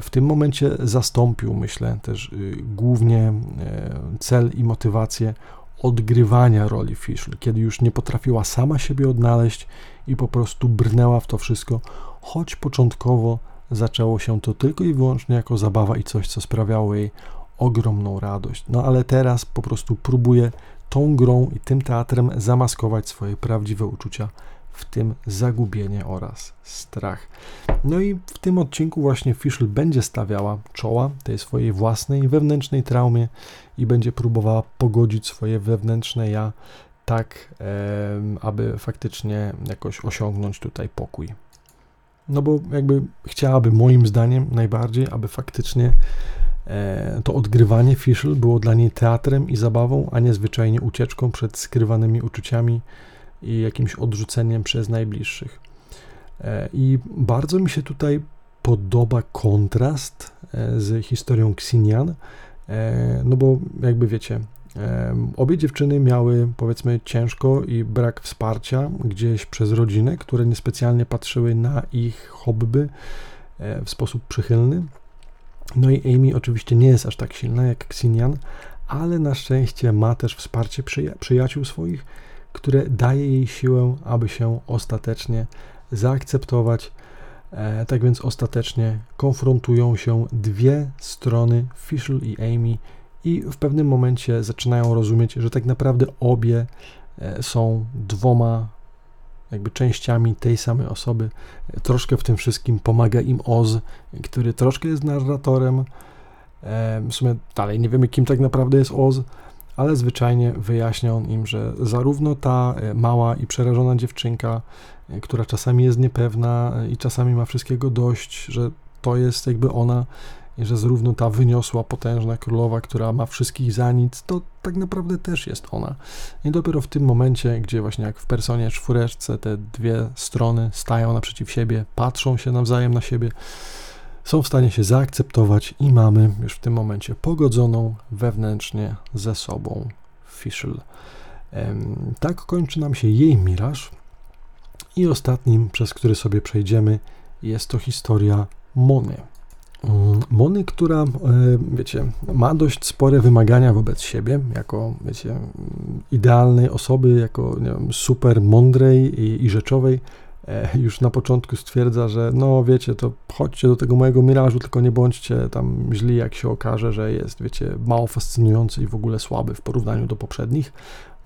w tym momencie zastąpił, myślę, też y, głównie e, cel i motywację odgrywania roli Fischl, kiedy już nie potrafiła sama siebie odnaleźć i po prostu brnęła w to wszystko, choć początkowo zaczęło się to tylko i wyłącznie jako zabawa i coś, co sprawiało jej ogromną radość. No ale teraz po prostu próbuje tą grą i tym teatrem zamaskować swoje prawdziwe uczucia w tym zagubienie oraz strach. No i w tym odcinku właśnie Fischl będzie stawiała czoła tej swojej własnej wewnętrznej traumie i będzie próbowała pogodzić swoje wewnętrzne ja tak, aby faktycznie jakoś osiągnąć tutaj pokój. No bo jakby chciałaby moim zdaniem najbardziej, aby faktycznie e, to odgrywanie Fischl było dla niej teatrem i zabawą, a nie zwyczajnie ucieczką przed skrywanymi uczuciami i jakimś odrzuceniem przez najbliższych. E, I bardzo mi się tutaj podoba kontrast e, z historią Xinian, no bo jakby wiecie, Obie dziewczyny miały, powiedzmy, ciężko i brak wsparcia gdzieś przez rodziny, które niespecjalnie patrzyły na ich hobby e, w sposób przychylny. No i Amy oczywiście nie jest aż tak silna jak Xinian, ale na szczęście ma też wsparcie przyja przyjaciół swoich, które daje jej siłę, aby się ostatecznie zaakceptować. E, tak więc ostatecznie konfrontują się dwie strony, Fischl i Amy, i w pewnym momencie zaczynają rozumieć, że tak naprawdę obie e, są dwoma jakby częściami tej samej osoby. Troszkę w tym wszystkim pomaga im Oz, który troszkę jest narratorem. E, w sumie dalej nie wiemy, kim tak naprawdę jest Oz, ale zwyczajnie wyjaśnia on im, że zarówno ta e, mała i przerażona dziewczynka, która czasami jest niepewna i czasami ma wszystkiego dość, że to jest jakby ona, i że zarówno ta wyniosła, potężna królowa, która ma wszystkich za nic, to tak naprawdę też jest ona. I dopiero w tym momencie, gdzie właśnie jak w personie czwóreczce te dwie strony stają naprzeciw siebie, patrzą się nawzajem na siebie, są w stanie się zaakceptować i mamy już w tym momencie pogodzoną wewnętrznie ze sobą Fischl. Tak kończy nam się jej miraż i ostatnim, przez który sobie przejdziemy, jest to historia Mony. Mm, Mony, która, wiecie, ma dość spore wymagania wobec siebie, jako, wiecie, idealnej osoby, jako wiem, super mądrej i, i rzeczowej, już na początku stwierdza, że no wiecie, to chodźcie do tego mojego mirażu, tylko nie bądźcie tam źli, jak się okaże, że jest, wiecie, mało fascynujący i w ogóle słaby w porównaniu do poprzednich.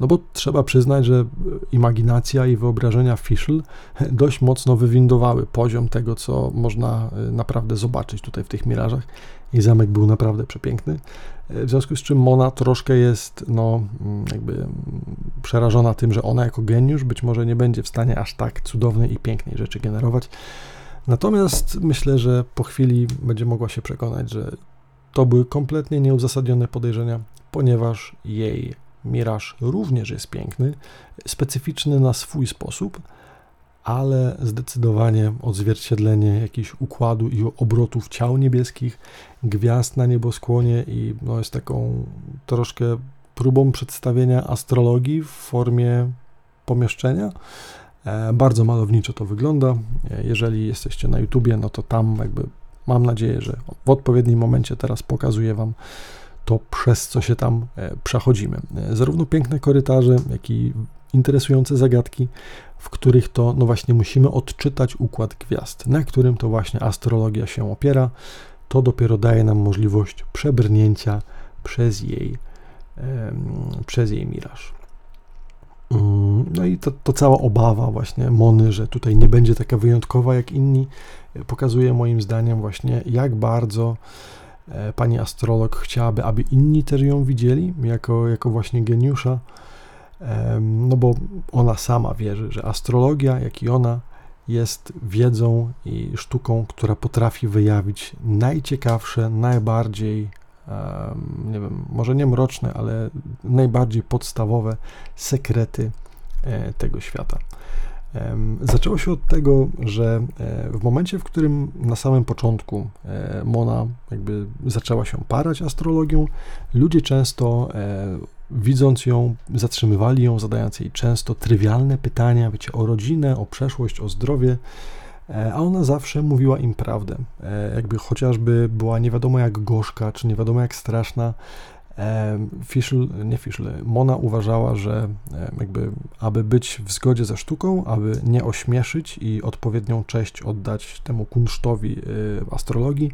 No bo trzeba przyznać, że imaginacja i wyobrażenia Fischl dość mocno wywindowały poziom tego, co można e, naprawdę zobaczyć tutaj w tych mirażach. I zamek był naprawdę przepiękny. E, w związku z czym Mona troszkę jest, no, mm, jakby mm, przerażona tym, że ona jako geniusz być może nie będzie w stanie aż tak cudownej i pięknej rzeczy generować. Natomiast myślę, że po chwili będzie mogła się przekonać, że to były kompletnie nieuzasadnione podejrzenia, ponieważ jej Miraż również jest piękny, specyficzny na swój sposób, ale zdecydowanie odzwierciedlenie jakiegoś układu i obrotów ciał niebieskich, gwiazd na nieboskłonie i no, jest taką troszkę próbą przedstawienia astrologii w formie pomieszczenia. E, bardzo malowniczo to wygląda. E, jeżeli jesteście na YouTubie, no to tam jakby mam nadzieję, że w odpowiednim momencie teraz pokazuję Wam to przez co się tam e, przechodzimy. E, zarówno piękne korytarze, jak i interesujące zagadki, w których to no właśnie musimy odczytać układ gwiazd, na którym to właśnie astrologia się opiera. To dopiero daje nam możliwość przebrnięcia przez jej, przez jej miraż. Mm, no i to, to, cała obawa właśnie Mony, że tutaj nie będzie taka wyjątkowa jak inni, e, pokazuje moim zdaniem właśnie jak bardzo pani astrolog chciałaby, aby inni też ją widzieli jako, jako właśnie geniusza, no bo ona sama wierzy, że astrologia, jak i ona, jest wiedzą i sztuką, która potrafi wyjawić najciekawsze, najbardziej, nie wiem, może nie mroczne, ale najbardziej podstawowe sekrety e, tego świata. Zaczęło się od tego, że e, w momencie, w którym na samym początku e, Mona jakby zaczęła się parać astrologią, ludzie często e, widząc ją, zatrzymywali ją, zadając jej często trywialne pytania, wiecie, o rodzinę, o przeszłość, o zdrowie, a ona zawsze mówiła im prawdę. Jakby chociażby była nie wiadomo jak gorzka, czy nie wiadomo jak straszna, Fischl, nie Fischl, Mona uważała, że jakby, aby być w zgodzie ze sztuką, aby nie ośmieszyć i odpowiednią cześć oddać temu kunsztowi astrologii,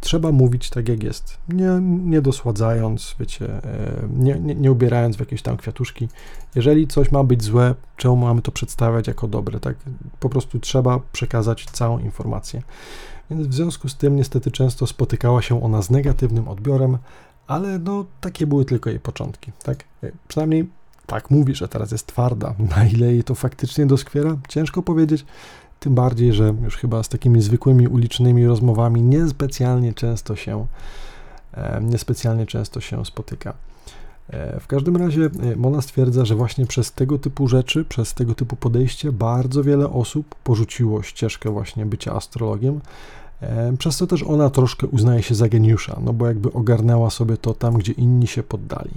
trzeba mówić tak jak jest, nie, nie dosładzając, wiecie, nie, nie, nie ubierając w jakieś tam kwiatuszki. Jeżeli coś ma być złe, czemu mamy to przedstawiać jako dobre, tak? Po prostu trzeba przekazać całą informację. Więc w związku z tym niestety często spotykała się ona z negatywnym odbiorem, ale no takie były tylko jej początki, tak? Przynajmniej tak mówi, że teraz jest twarda. Na ile jej to faktycznie doskwiera, ciężko powiedzieć. Tym bardziej, że już chyba z takimi zwykłymi ulicznymi rozmowami niespecjalnie często się, e, niespecjalnie często się spotyka. E, w każdym razie e, Mona stwierdza, że właśnie przez tego typu rzeczy, przez tego typu podejście bardzo wiele osób porzuciło ścieżkę właśnie bycia astrologiem, przez to też ona troszkę uznaje się za geniusza, no bo jakby ogarnęła sobie to tam, gdzie inni się poddali.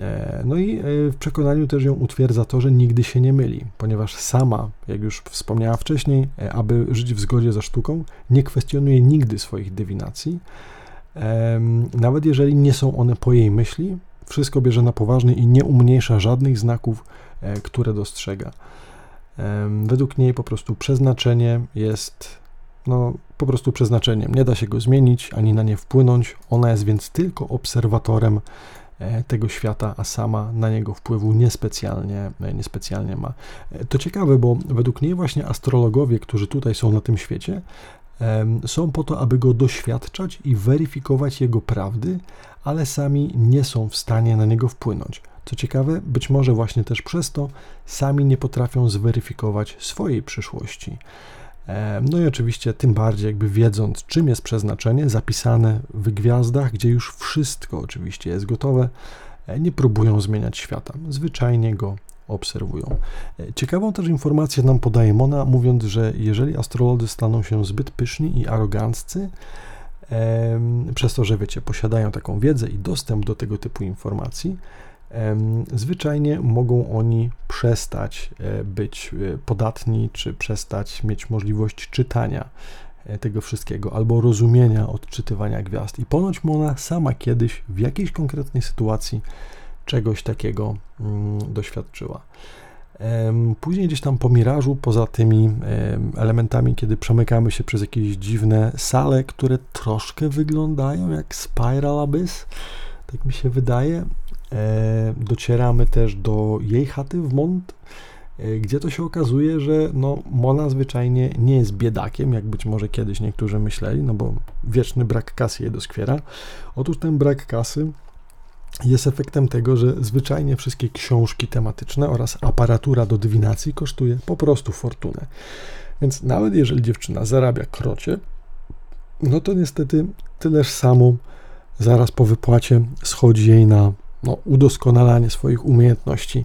E, no i e, w przekonaniu też ją utwierdza to, że nigdy się nie myli, ponieważ sama, jak już wspomniała wcześniej, e, aby żyć w zgodzie ze sztuką, nie kwestionuje nigdy swoich dywinacji, nawet jeżeli nie są one po jej myśli, wszystko bierze na poważnie i nie umniejsza żadnych znaków, które dostrzega. Według niej po prostu przeznaczenie jest no, po prostu przeznaczeniem. Nie da się go zmienić ani na nie wpłynąć. Ona jest więc tylko obserwatorem e, tego świata, a sama na niego wpływu niespecjalnie, e, niespecjalnie ma. E, to ciekawe, bo według niej właśnie astrologowie, którzy tutaj są na tym świecie, są po to, aby go doświadczać i weryfikować jego prawdy, ale sami nie są w stanie na niego wpłynąć. Co ciekawe, być może właśnie też przez to sami nie potrafią zweryfikować swojej przyszłości. No i oczywiście tym bardziej jakby wiedząc, czym jest przeznaczenie, zapisane w gwiazdach, gdzie już wszystko oczywiście jest gotowe, e, nie próbują zmieniać świata, zwyczajnie go obserwują. E, ciekawą też informację nam podaje Mona, mówiąc, że jeżeli astrolodzy staną się zbyt pyszni i aroganccy, przez to, że wiecie, posiadają taką wiedzę i dostęp do tego typu informacji, zwyczajnie mogą oni przestać e, być e, podatni, czy przestać mieć możliwość czytania e, tego wszystkiego, albo rozumienia odczytywania gwiazd. I ponoć Mona sama kiedyś w jakiejś konkretnej sytuacji czegoś takiego mm, doświadczyła. Później gdzieś tam po mirażu, poza tymi elementami, kiedy przemykamy się przez jakieś dziwne sale, które troszkę wyglądają jak Spiral Abyss, tak mi się wydaje, docieramy też do jej chaty w Mont, e, gdzie to się okazuje, że no, Mona zwyczajnie nie jest biedakiem, jak być może kiedyś niektórzy myśleli, no bo wieczny brak kasy jej doskwiera. Otóż ten brak kasy jest efektem tego, że zwyczajnie wszystkie książki tematyczne oraz aparatura do dywinacji kosztuje po prostu fortunę. Więc nawet jeżeli dziewczyna zarabia krocie, no to niestety tyleż samo zaraz po wypłacie schodzi jej na no, udoskonalanie swoich umiejętności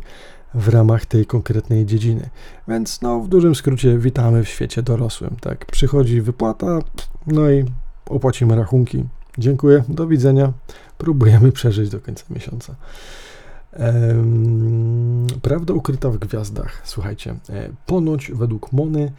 w ramach tej konkretnej dziedziny. Więc no, w dużym skrócie witamy w świecie dorosłym. Tak, przychodzi wypłata, no i opłacimy rachunki. Dziękuję, do widzenia. Próbujemy przeżyć do końca miesiąca. Ehm, prawda ukryta w gwiazdach. Słuchajcie, e, ponoć według Mony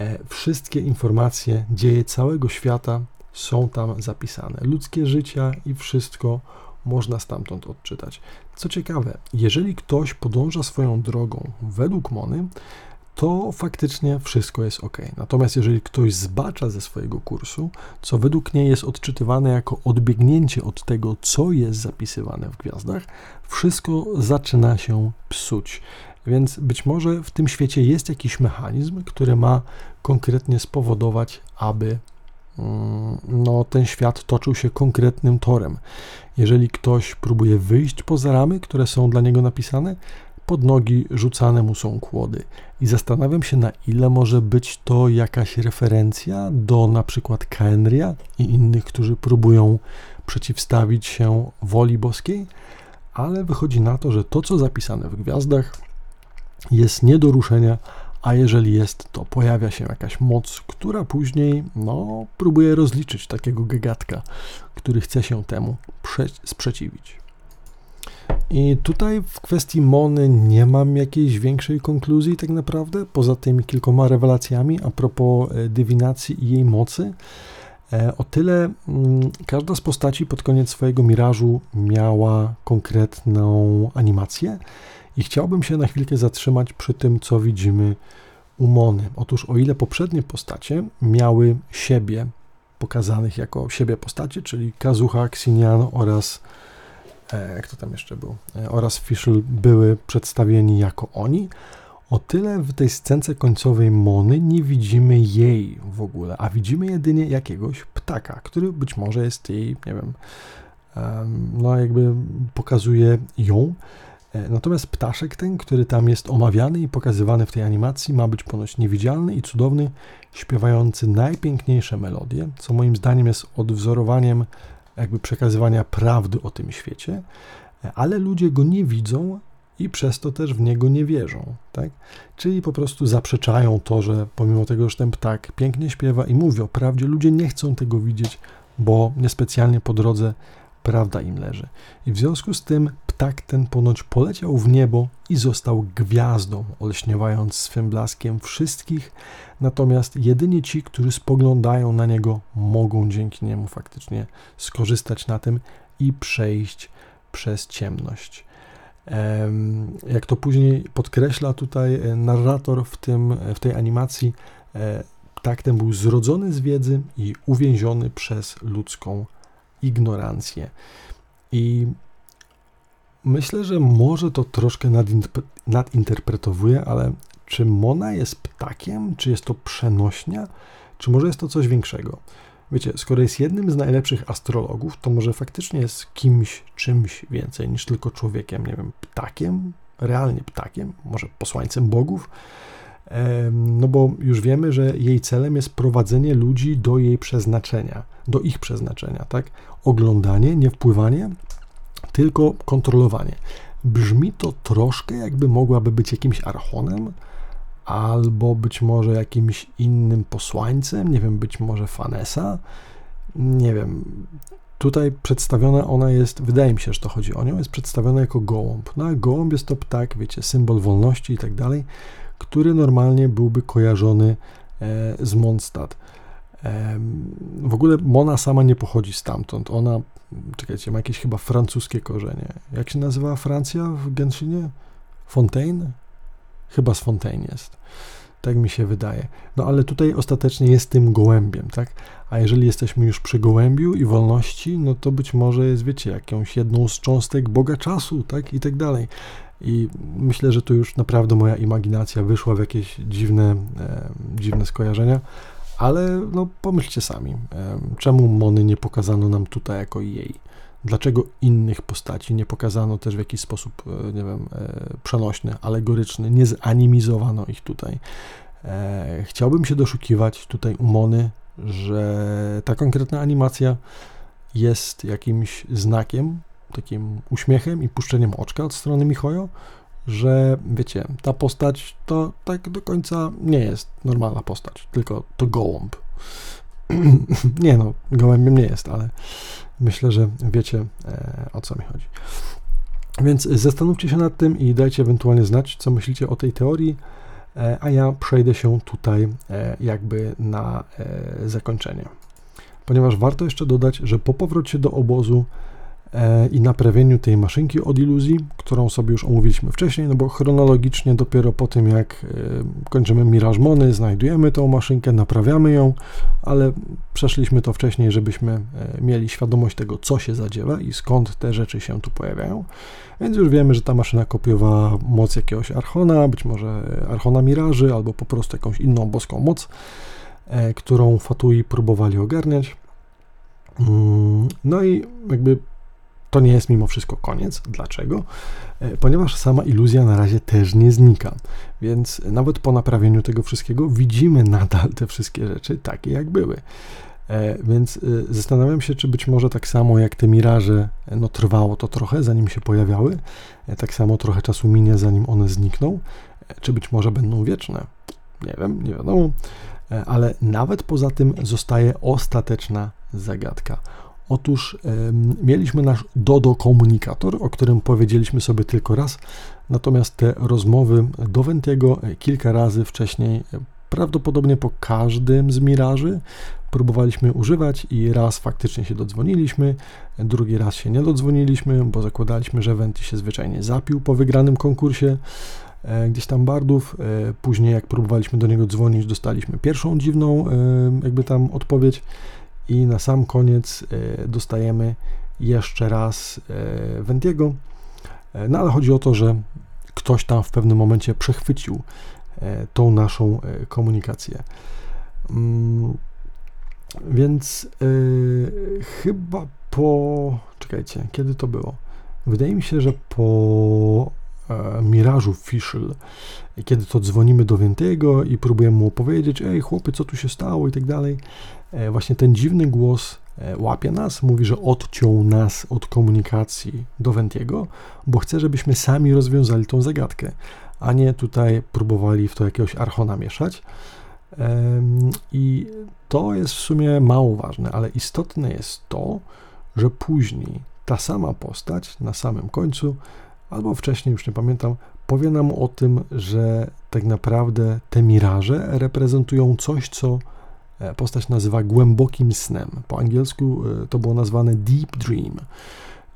e, wszystkie informacje, dzieje całego świata są tam zapisane. Ludzkie życia i wszystko można stamtąd odczytać. Co ciekawe, jeżeli ktoś podąża swoją drogą według Mony, to faktycznie wszystko jest ok. Natomiast jeżeli ktoś zbacza ze swojego kursu, co według niej jest odczytywane jako odbiegnięcie od tego, co jest zapisywane w gwiazdach, wszystko zaczyna się psuć. Więc być może w tym świecie jest jakiś mechanizm, który ma konkretnie spowodować, aby no, ten świat toczył się konkretnym torem. Jeżeli ktoś próbuje wyjść poza ramy, które są dla niego napisane, pod nogi rzucane mu są kłody. I zastanawiam się, na ile może być to jakaś referencja do na przykład Kaenria i innych, którzy próbują przeciwstawić się woli boskiej, ale wychodzi na to, że to, co zapisane w gwiazdach, jest nie do ruszenia, a jeżeli jest, to pojawia się jakaś moc, która później no, próbuje rozliczyć takiego gegatka, który chce się temu sprzeciwić. I tutaj w kwestii Mony nie mam jakiejś większej konkluzji tak naprawdę, poza tymi kilkoma rewelacjami a propos e, dywinacji i jej mocy. E, o tyle mm, każda z postaci pod koniec swojego mirażu miała konkretną animację i chciałbym się na chwilkę zatrzymać przy tym, co widzimy u Mony. Otóż o ile poprzednie postacie miały siebie pokazanych jako siebie postacie, czyli Kazuha, Xinian oraz e, jak to tam jeszcze był, e, oraz Fischl były przedstawieni jako oni, o tyle w tej scence końcowej Mony nie widzimy jej w ogóle, a widzimy jedynie jakiegoś ptaka, który być może jest jej, nie wiem, no jakby pokazuje ją. E, natomiast ptaszek ten, który tam jest omawiany i pokazywany w tej animacji, ma być ponoć niewidzialny i cudowny, śpiewający najpiękniejsze melodie, co moim zdaniem jest odwzorowaniem jakby przekazywania prawdy o tym świecie, e, ale ludzie go nie widzą, i przez to też w niego nie wierzą. Tak? Czyli po prostu zaprzeczają to, że pomimo tego, że ten ptak pięknie śpiewa i mówi o prawdzie, ludzie nie chcą tego widzieć, bo niespecjalnie po drodze prawda im leży. I w związku z tym ptak ten ponoć poleciał w niebo i został gwiazdą, olśniewając swym blaskiem wszystkich, natomiast jedynie ci, którzy spoglądają na niego, mogą dzięki niemu faktycznie skorzystać na tym i przejść przez ciemność. Jak to później podkreśla tutaj e, narrator w, tym, w tej animacji, e, tak ten był zrodzony z wiedzy i uwięziony przez ludzką ignorancję. I myślę, że może to troszkę nadinterpretowuje, ale czy Mona jest ptakiem, czy jest to przenośnia, czy może jest to coś większego? Wiecie, skoro jest jednym z najlepszych astrologów, to może faktycznie jest kimś, czymś więcej niż tylko człowiekiem, nie wiem, ptakiem, realnie ptakiem, może posłańcem bogów. No bo już wiemy, że jej celem jest prowadzenie ludzi do jej przeznaczenia, do ich przeznaczenia, tak? Oglądanie, nie wpływanie, tylko kontrolowanie. Brzmi to troszkę jakby mogłaby być jakimś archonem, albo być może jakimś innym posłańcem, nie wiem, być może Fanesa, nie wiem. Tutaj przedstawiona ona jest, wydaje mi się, że to chodzi o nią, jest przedstawiona jako gołąb. No gołąb jest to ptak, wiecie, symbol wolności i tak dalej, który normalnie byłby kojarzony e, z Mondstadt. W ogóle Mona sama nie pochodzi stamtąd. Ona, czekajcie, ma jakieś chyba francuskie korzenie. Jak się nazywa Francja w Genshinie? Fontaine? Chyba z Fontaine jest. Tak mi się wydaje. No ale tutaj ostatecznie jest tym gołębiem, tak? A jeżeli jesteśmy już przy gołębiu i wolności, no to być może jest, wiecie, jakąś jedną z cząstek Boga czasu, tak? I tak dalej. I myślę, że tu już naprawdę moja imaginacja wyszła w jakieś dziwne, e, dziwne skojarzenia, ale no pomyślcie sami, czemu Mony nie pokazano nam tutaj jako jej? Dlaczego innych postaci nie pokazano też w jakiś sposób, e, nie wiem, e, przenośny, alegoryczny, nie zanimizowano ich tutaj? E, chciałbym się doszukiwać tutaj umony, że ta konkretna animacja jest jakimś znakiem, takim uśmiechem i puszczeniem oczka od strony Michojo, że wiecie, ta postać to tak do końca nie jest normalna postać, tylko to gołąb. nie no, gołębiem nie jest, ale myślę, że wiecie e, o co mi chodzi. Więc zastanówcie się nad tym i dajcie ewentualnie znać, co myślicie o tej teorii, e, a ja przejdę się tutaj e, jakby na zakończenie. Ponieważ warto jeszcze dodać, że po powrocie do obozu E, i naprawieniu tej maszynki od iluzji, którą sobie już omówiliśmy wcześniej, no bo chronologicznie dopiero po tym jak e, kończymy Miraż Mony, znajdujemy tą maszynkę, naprawiamy ją, ale przeszliśmy to wcześniej, żebyśmy e, mieli świadomość tego, co się zadziewa i skąd te rzeczy się tu pojawiają. Więc już wiemy, że ta maszyna kopiowała moc jakiegoś Archona, być może Archona Miraży, albo po prostu jakąś inną boską moc, którą Fatui próbowali ogarniać. Mm, no i jakby to nie jest mimo wszystko koniec. Dlaczego? E, ponieważ sama iluzja na razie też nie znika. Więc nawet po naprawieniu tego wszystkiego widzimy nadal te wszystkie rzeczy takie, jak były. E, więc e, zastanawiam się, czy być może tak samo jak te miraże, no trwało to trochę, zanim się pojawiały, tak samo trochę czasu minie, zanim one znikną, czy być może będą wieczne. Nie wiem, nie wiadomo, ale nawet poza tym zostaje ostateczna zagadka. Otóż mieliśmy nasz Dodo komunikator, o którym powiedzieliśmy sobie tylko raz, natomiast te rozmowy do Wentiego kilka razy wcześniej, prawdopodobnie po każdym z miraży, próbowaliśmy używać i raz faktycznie się dodzwoniliśmy, drugi raz się nie dodzwoniliśmy, bo zakładaliśmy, że Venti się zwyczajnie zapił po wygranym konkursie e, gdzieś tam bardów. E, później jak próbowaliśmy do niego dzwonić, dostaliśmy pierwszą dziwną jakby tam odpowiedź i na sam koniec dostajemy jeszcze raz Ventiego. No ale chodzi o to, że ktoś tam w pewnym momencie przechwycił tą naszą komunikację. Mm, więc chyba po. Czekajcie, kiedy to było? Wydaje mi się, że po e, Mirażu Fischl, kiedy to dzwonimy do Więtego i próbujemy mu opowiedzieć, ej chłopy, co tu się stało i tak dalej, e, właśnie ten dziwny głos e, łapie nas, mówi, że odciął nas od komunikacji do Wentiego, bo chce, żebyśmy sami rozwiązali tą zagadkę, a nie tutaj próbowali w to jakiegoś archona mieszać. I to jest w sumie mało ważne, ale istotne jest to, że później ta sama postać na samym końcu, albo wcześniej, już nie pamiętam, powie nam o tym, że tak naprawdę te miraże reprezentują coś, co e, postać nazywa głębokim snem. Po angielsku e, to było nazwane deep dream.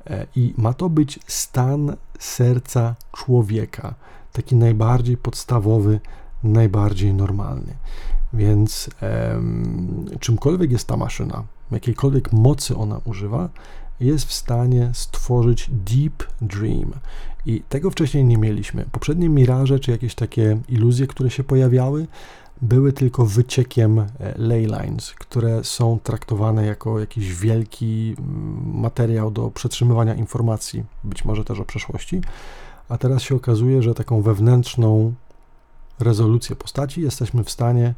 E, I ma to być stan serca człowieka, taki najbardziej podstawowy, najbardziej normalny. Więc um, czymkolwiek jest ta maszyna, jakiejkolwiek mocy ona używa, jest w stanie stworzyć deep dream. I tego wcześniej nie mieliśmy. Poprzednie miraże, czy jakieś takie iluzje, które się pojawiały, były tylko wyciekiem e, ley lines, które są traktowane jako jakiś wielki mm, materiał do przetrzymywania informacji, być może też o przeszłości. A teraz się okazuje, że taką wewnętrzną rezolucję postaci jesteśmy w stanie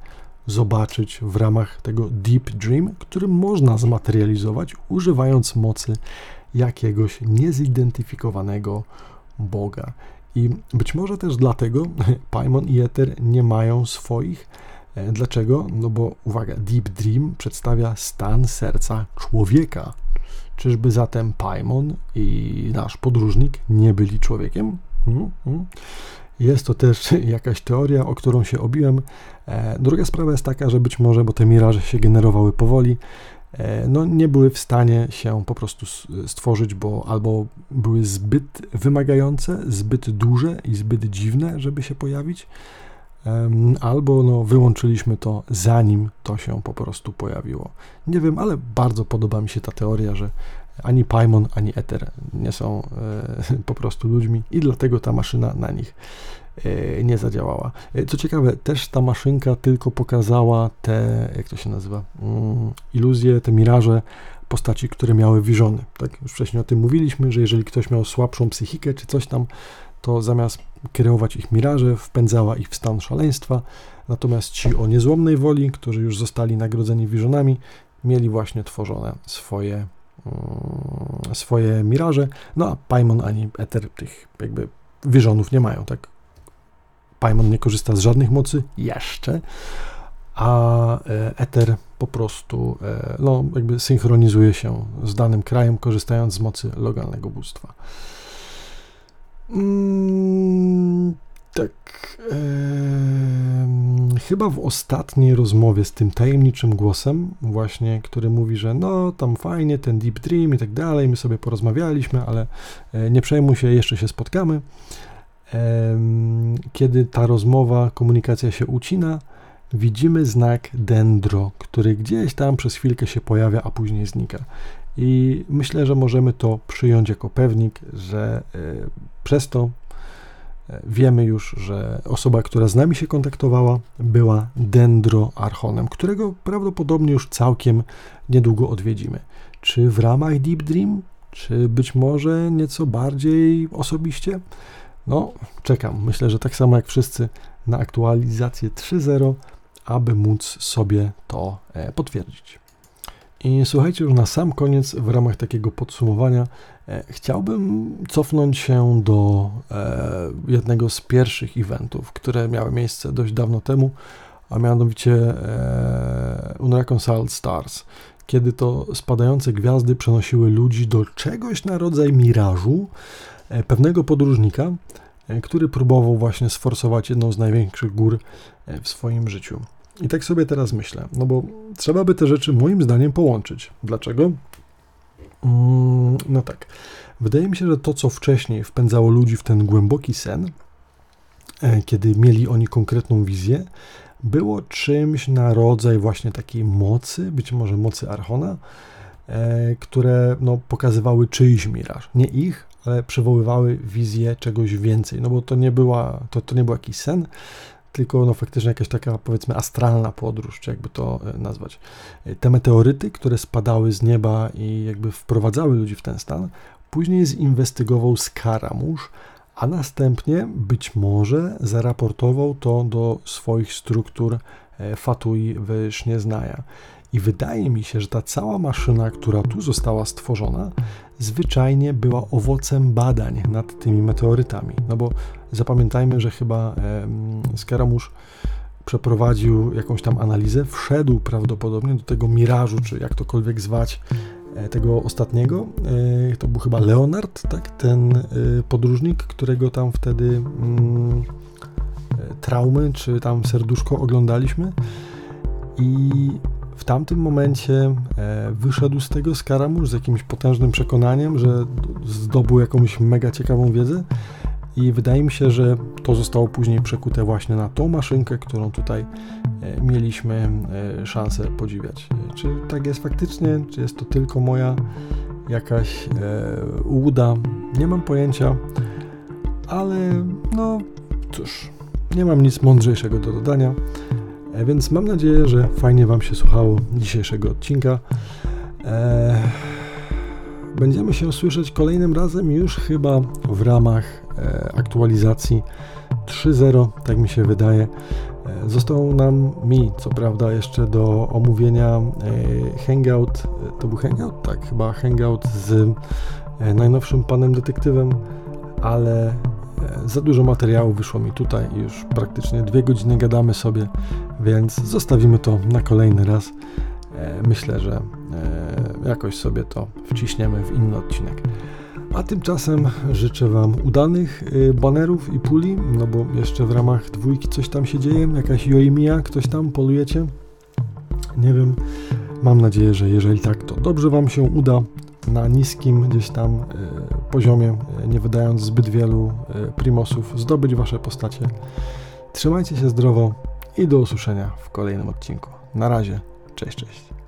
zobaczyć w ramach tego Deep Dream, który można zmaterializować używając mocy jakiegoś niezidentyfikowanego Boga. I być może też dlatego Paimon i Ether nie mają swoich. E, dlaczego? No bo uwaga, Deep Dream przedstawia stan serca człowieka. Czyżby zatem Paimon i nasz podróżnik nie byli człowiekiem? Hmm, hmm. Jest to też jakaś teoria, o którą się obiłem. E, druga sprawa jest taka, że być może, bo te miraże się generowały powoli, no nie były w stanie się po prostu stworzyć, bo albo były zbyt wymagające, zbyt duże i zbyt dziwne, żeby się pojawić, albo no, wyłączyliśmy to zanim to się po prostu pojawiło. Nie wiem, ale bardzo podoba mi się ta teoria, że ani Paimon, ani Ether nie są e, po prostu ludźmi i dlatego ta maszyna na nich e, nie zadziałała. E, co ciekawe, też ta maszynka tylko pokazała te, jak to się nazywa, mm, iluzje, te miraże postaci, które miały wiżony. Tak, już wcześniej o tym mówiliśmy, że jeżeli ktoś miał słabszą psychikę czy coś tam, to zamiast kierować ich miraże, wpędzała ich w stan szaleństwa, natomiast ci o niezłomnej woli, którzy już zostali nagrodzeni wiżonami, mieli właśnie tworzone swoje Mm, swoje miraże, no a Paimon ani Ether tych jakby wieżonów nie mają, tak? Paimon nie korzysta z żadnych mocy jeszcze, a e, Ether po prostu e, no, jakby synchronizuje się z danym krajem, korzystając z mocy lokalnego bóstwa. Mm, tak. E, chyba w ostatniej rozmowie z tym tajemniczym głosem, właśnie, który mówi, że no tam fajnie, ten Deep Dream i tak dalej, my sobie porozmawialiśmy, ale e, nie przejmuj się, jeszcze się spotkamy. E, kiedy ta rozmowa, komunikacja się ucina, widzimy znak dendro, który gdzieś tam przez chwilkę się pojawia, a później znika. I myślę, że możemy to przyjąć jako pewnik, że e, przez to Wiemy już, że osoba, która z nami się kontaktowała, była Dendroarchonem, którego prawdopodobnie już całkiem niedługo odwiedzimy. Czy w ramach Deep Dream, czy być może nieco bardziej osobiście? No, czekam. Myślę, że tak samo jak wszyscy na aktualizację 3.0, aby móc sobie to e, potwierdzić. I słuchajcie, już na sam koniec, w ramach takiego podsumowania, e, chciałbym cofnąć się do e, jednego z pierwszych eventów, które miały miejsce dość dawno temu, a mianowicie e, Unreconciled Stars, kiedy to spadające gwiazdy przenosiły ludzi do czegoś na rodzaj mirażu e, pewnego podróżnika, e, który próbował właśnie sforsować jedną z największych gór e, w swoim życiu. I tak sobie teraz myślę, no bo trzeba by te rzeczy moim zdaniem połączyć. Dlaczego? Mm, no tak. Wydaje mi się, że to, co wcześniej wpędzało ludzi w ten głęboki sen, kiedy mieli oni konkretną wizję, było czymś na rodzaj właśnie takiej mocy, być może mocy Archona, e, które no, pokazywały czyjś miraż. Nie ich, ale przywoływały wizję czegoś więcej. No bo to nie, była, to, to nie był jakiś sen, tylko no, faktycznie jakaś taka powiedzmy astralna podróż, czy jakby to e, nazwać. Te meteoryty, które spadały z nieba i jakby wprowadzały ludzi w ten stan, później zinwestygował Skaramusz, a następnie być może zaraportował to do swoich struktur e, Fatui w Sznieznaja. I wydaje mi się, że ta cała maszyna, która tu została stworzona, zwyczajnie była owocem badań nad tymi meteorytami. No bo zapamiętajmy, że chyba Skaramusz przeprowadził jakąś tam analizę, wszedł prawdopodobnie do tego mirażu, czy jak tokolwiek zwać, e, tego ostatniego. E, to był chyba Leonard, tak? Ten e, podróżnik, którego tam wtedy mm, traumy, czy tam serduszko oglądaliśmy. I w tamtym momencie wyszedł z tego Skaramusz z jakimś potężnym przekonaniem, że zdobył jakąś mega ciekawą wiedzę i wydaje mi się, że to zostało później przekute właśnie na tą maszynkę, którą tutaj e, mieliśmy e, szansę podziwiać. Czy tak jest faktycznie, czy jest to tylko moja jakaś e, ułuda? Nie mam pojęcia, ale no cóż, nie mam nic mądrzejszego do dodania. Więc mam nadzieję, że fajnie Wam się słuchało dzisiejszego odcinka. Będziemy się słyszeć kolejnym razem już chyba w ramach aktualizacji 3.0, tak mi się wydaje. E, został nam mi, co prawda, jeszcze do omówienia e, Hangout. To był Hangout? Tak, chyba Hangout z najnowszym panem detektywem, ale za dużo materiału wyszło mi tutaj już praktycznie dwie godziny gadamy sobie, więc zostawimy to na kolejny raz. Myślę, że jakoś sobie to wciśniemy w inny odcinek. A tymczasem życzę Wam udanych y, banerów i puli, no bo jeszcze w ramach dwójki coś tam się dzieje, jakaś Joimia, ktoś tam polujecie. Nie wiem, mam nadzieję, że jeżeli tak, to dobrze Wam się uda na niskim gdzieś tam y, poziomie, y, nie wydając zbyt wielu primosów, zdobyć Wasze postacie. Trzymajcie się zdrowo i do usłyszenia w kolejnym odcinku. Na razie, cześć, cześć.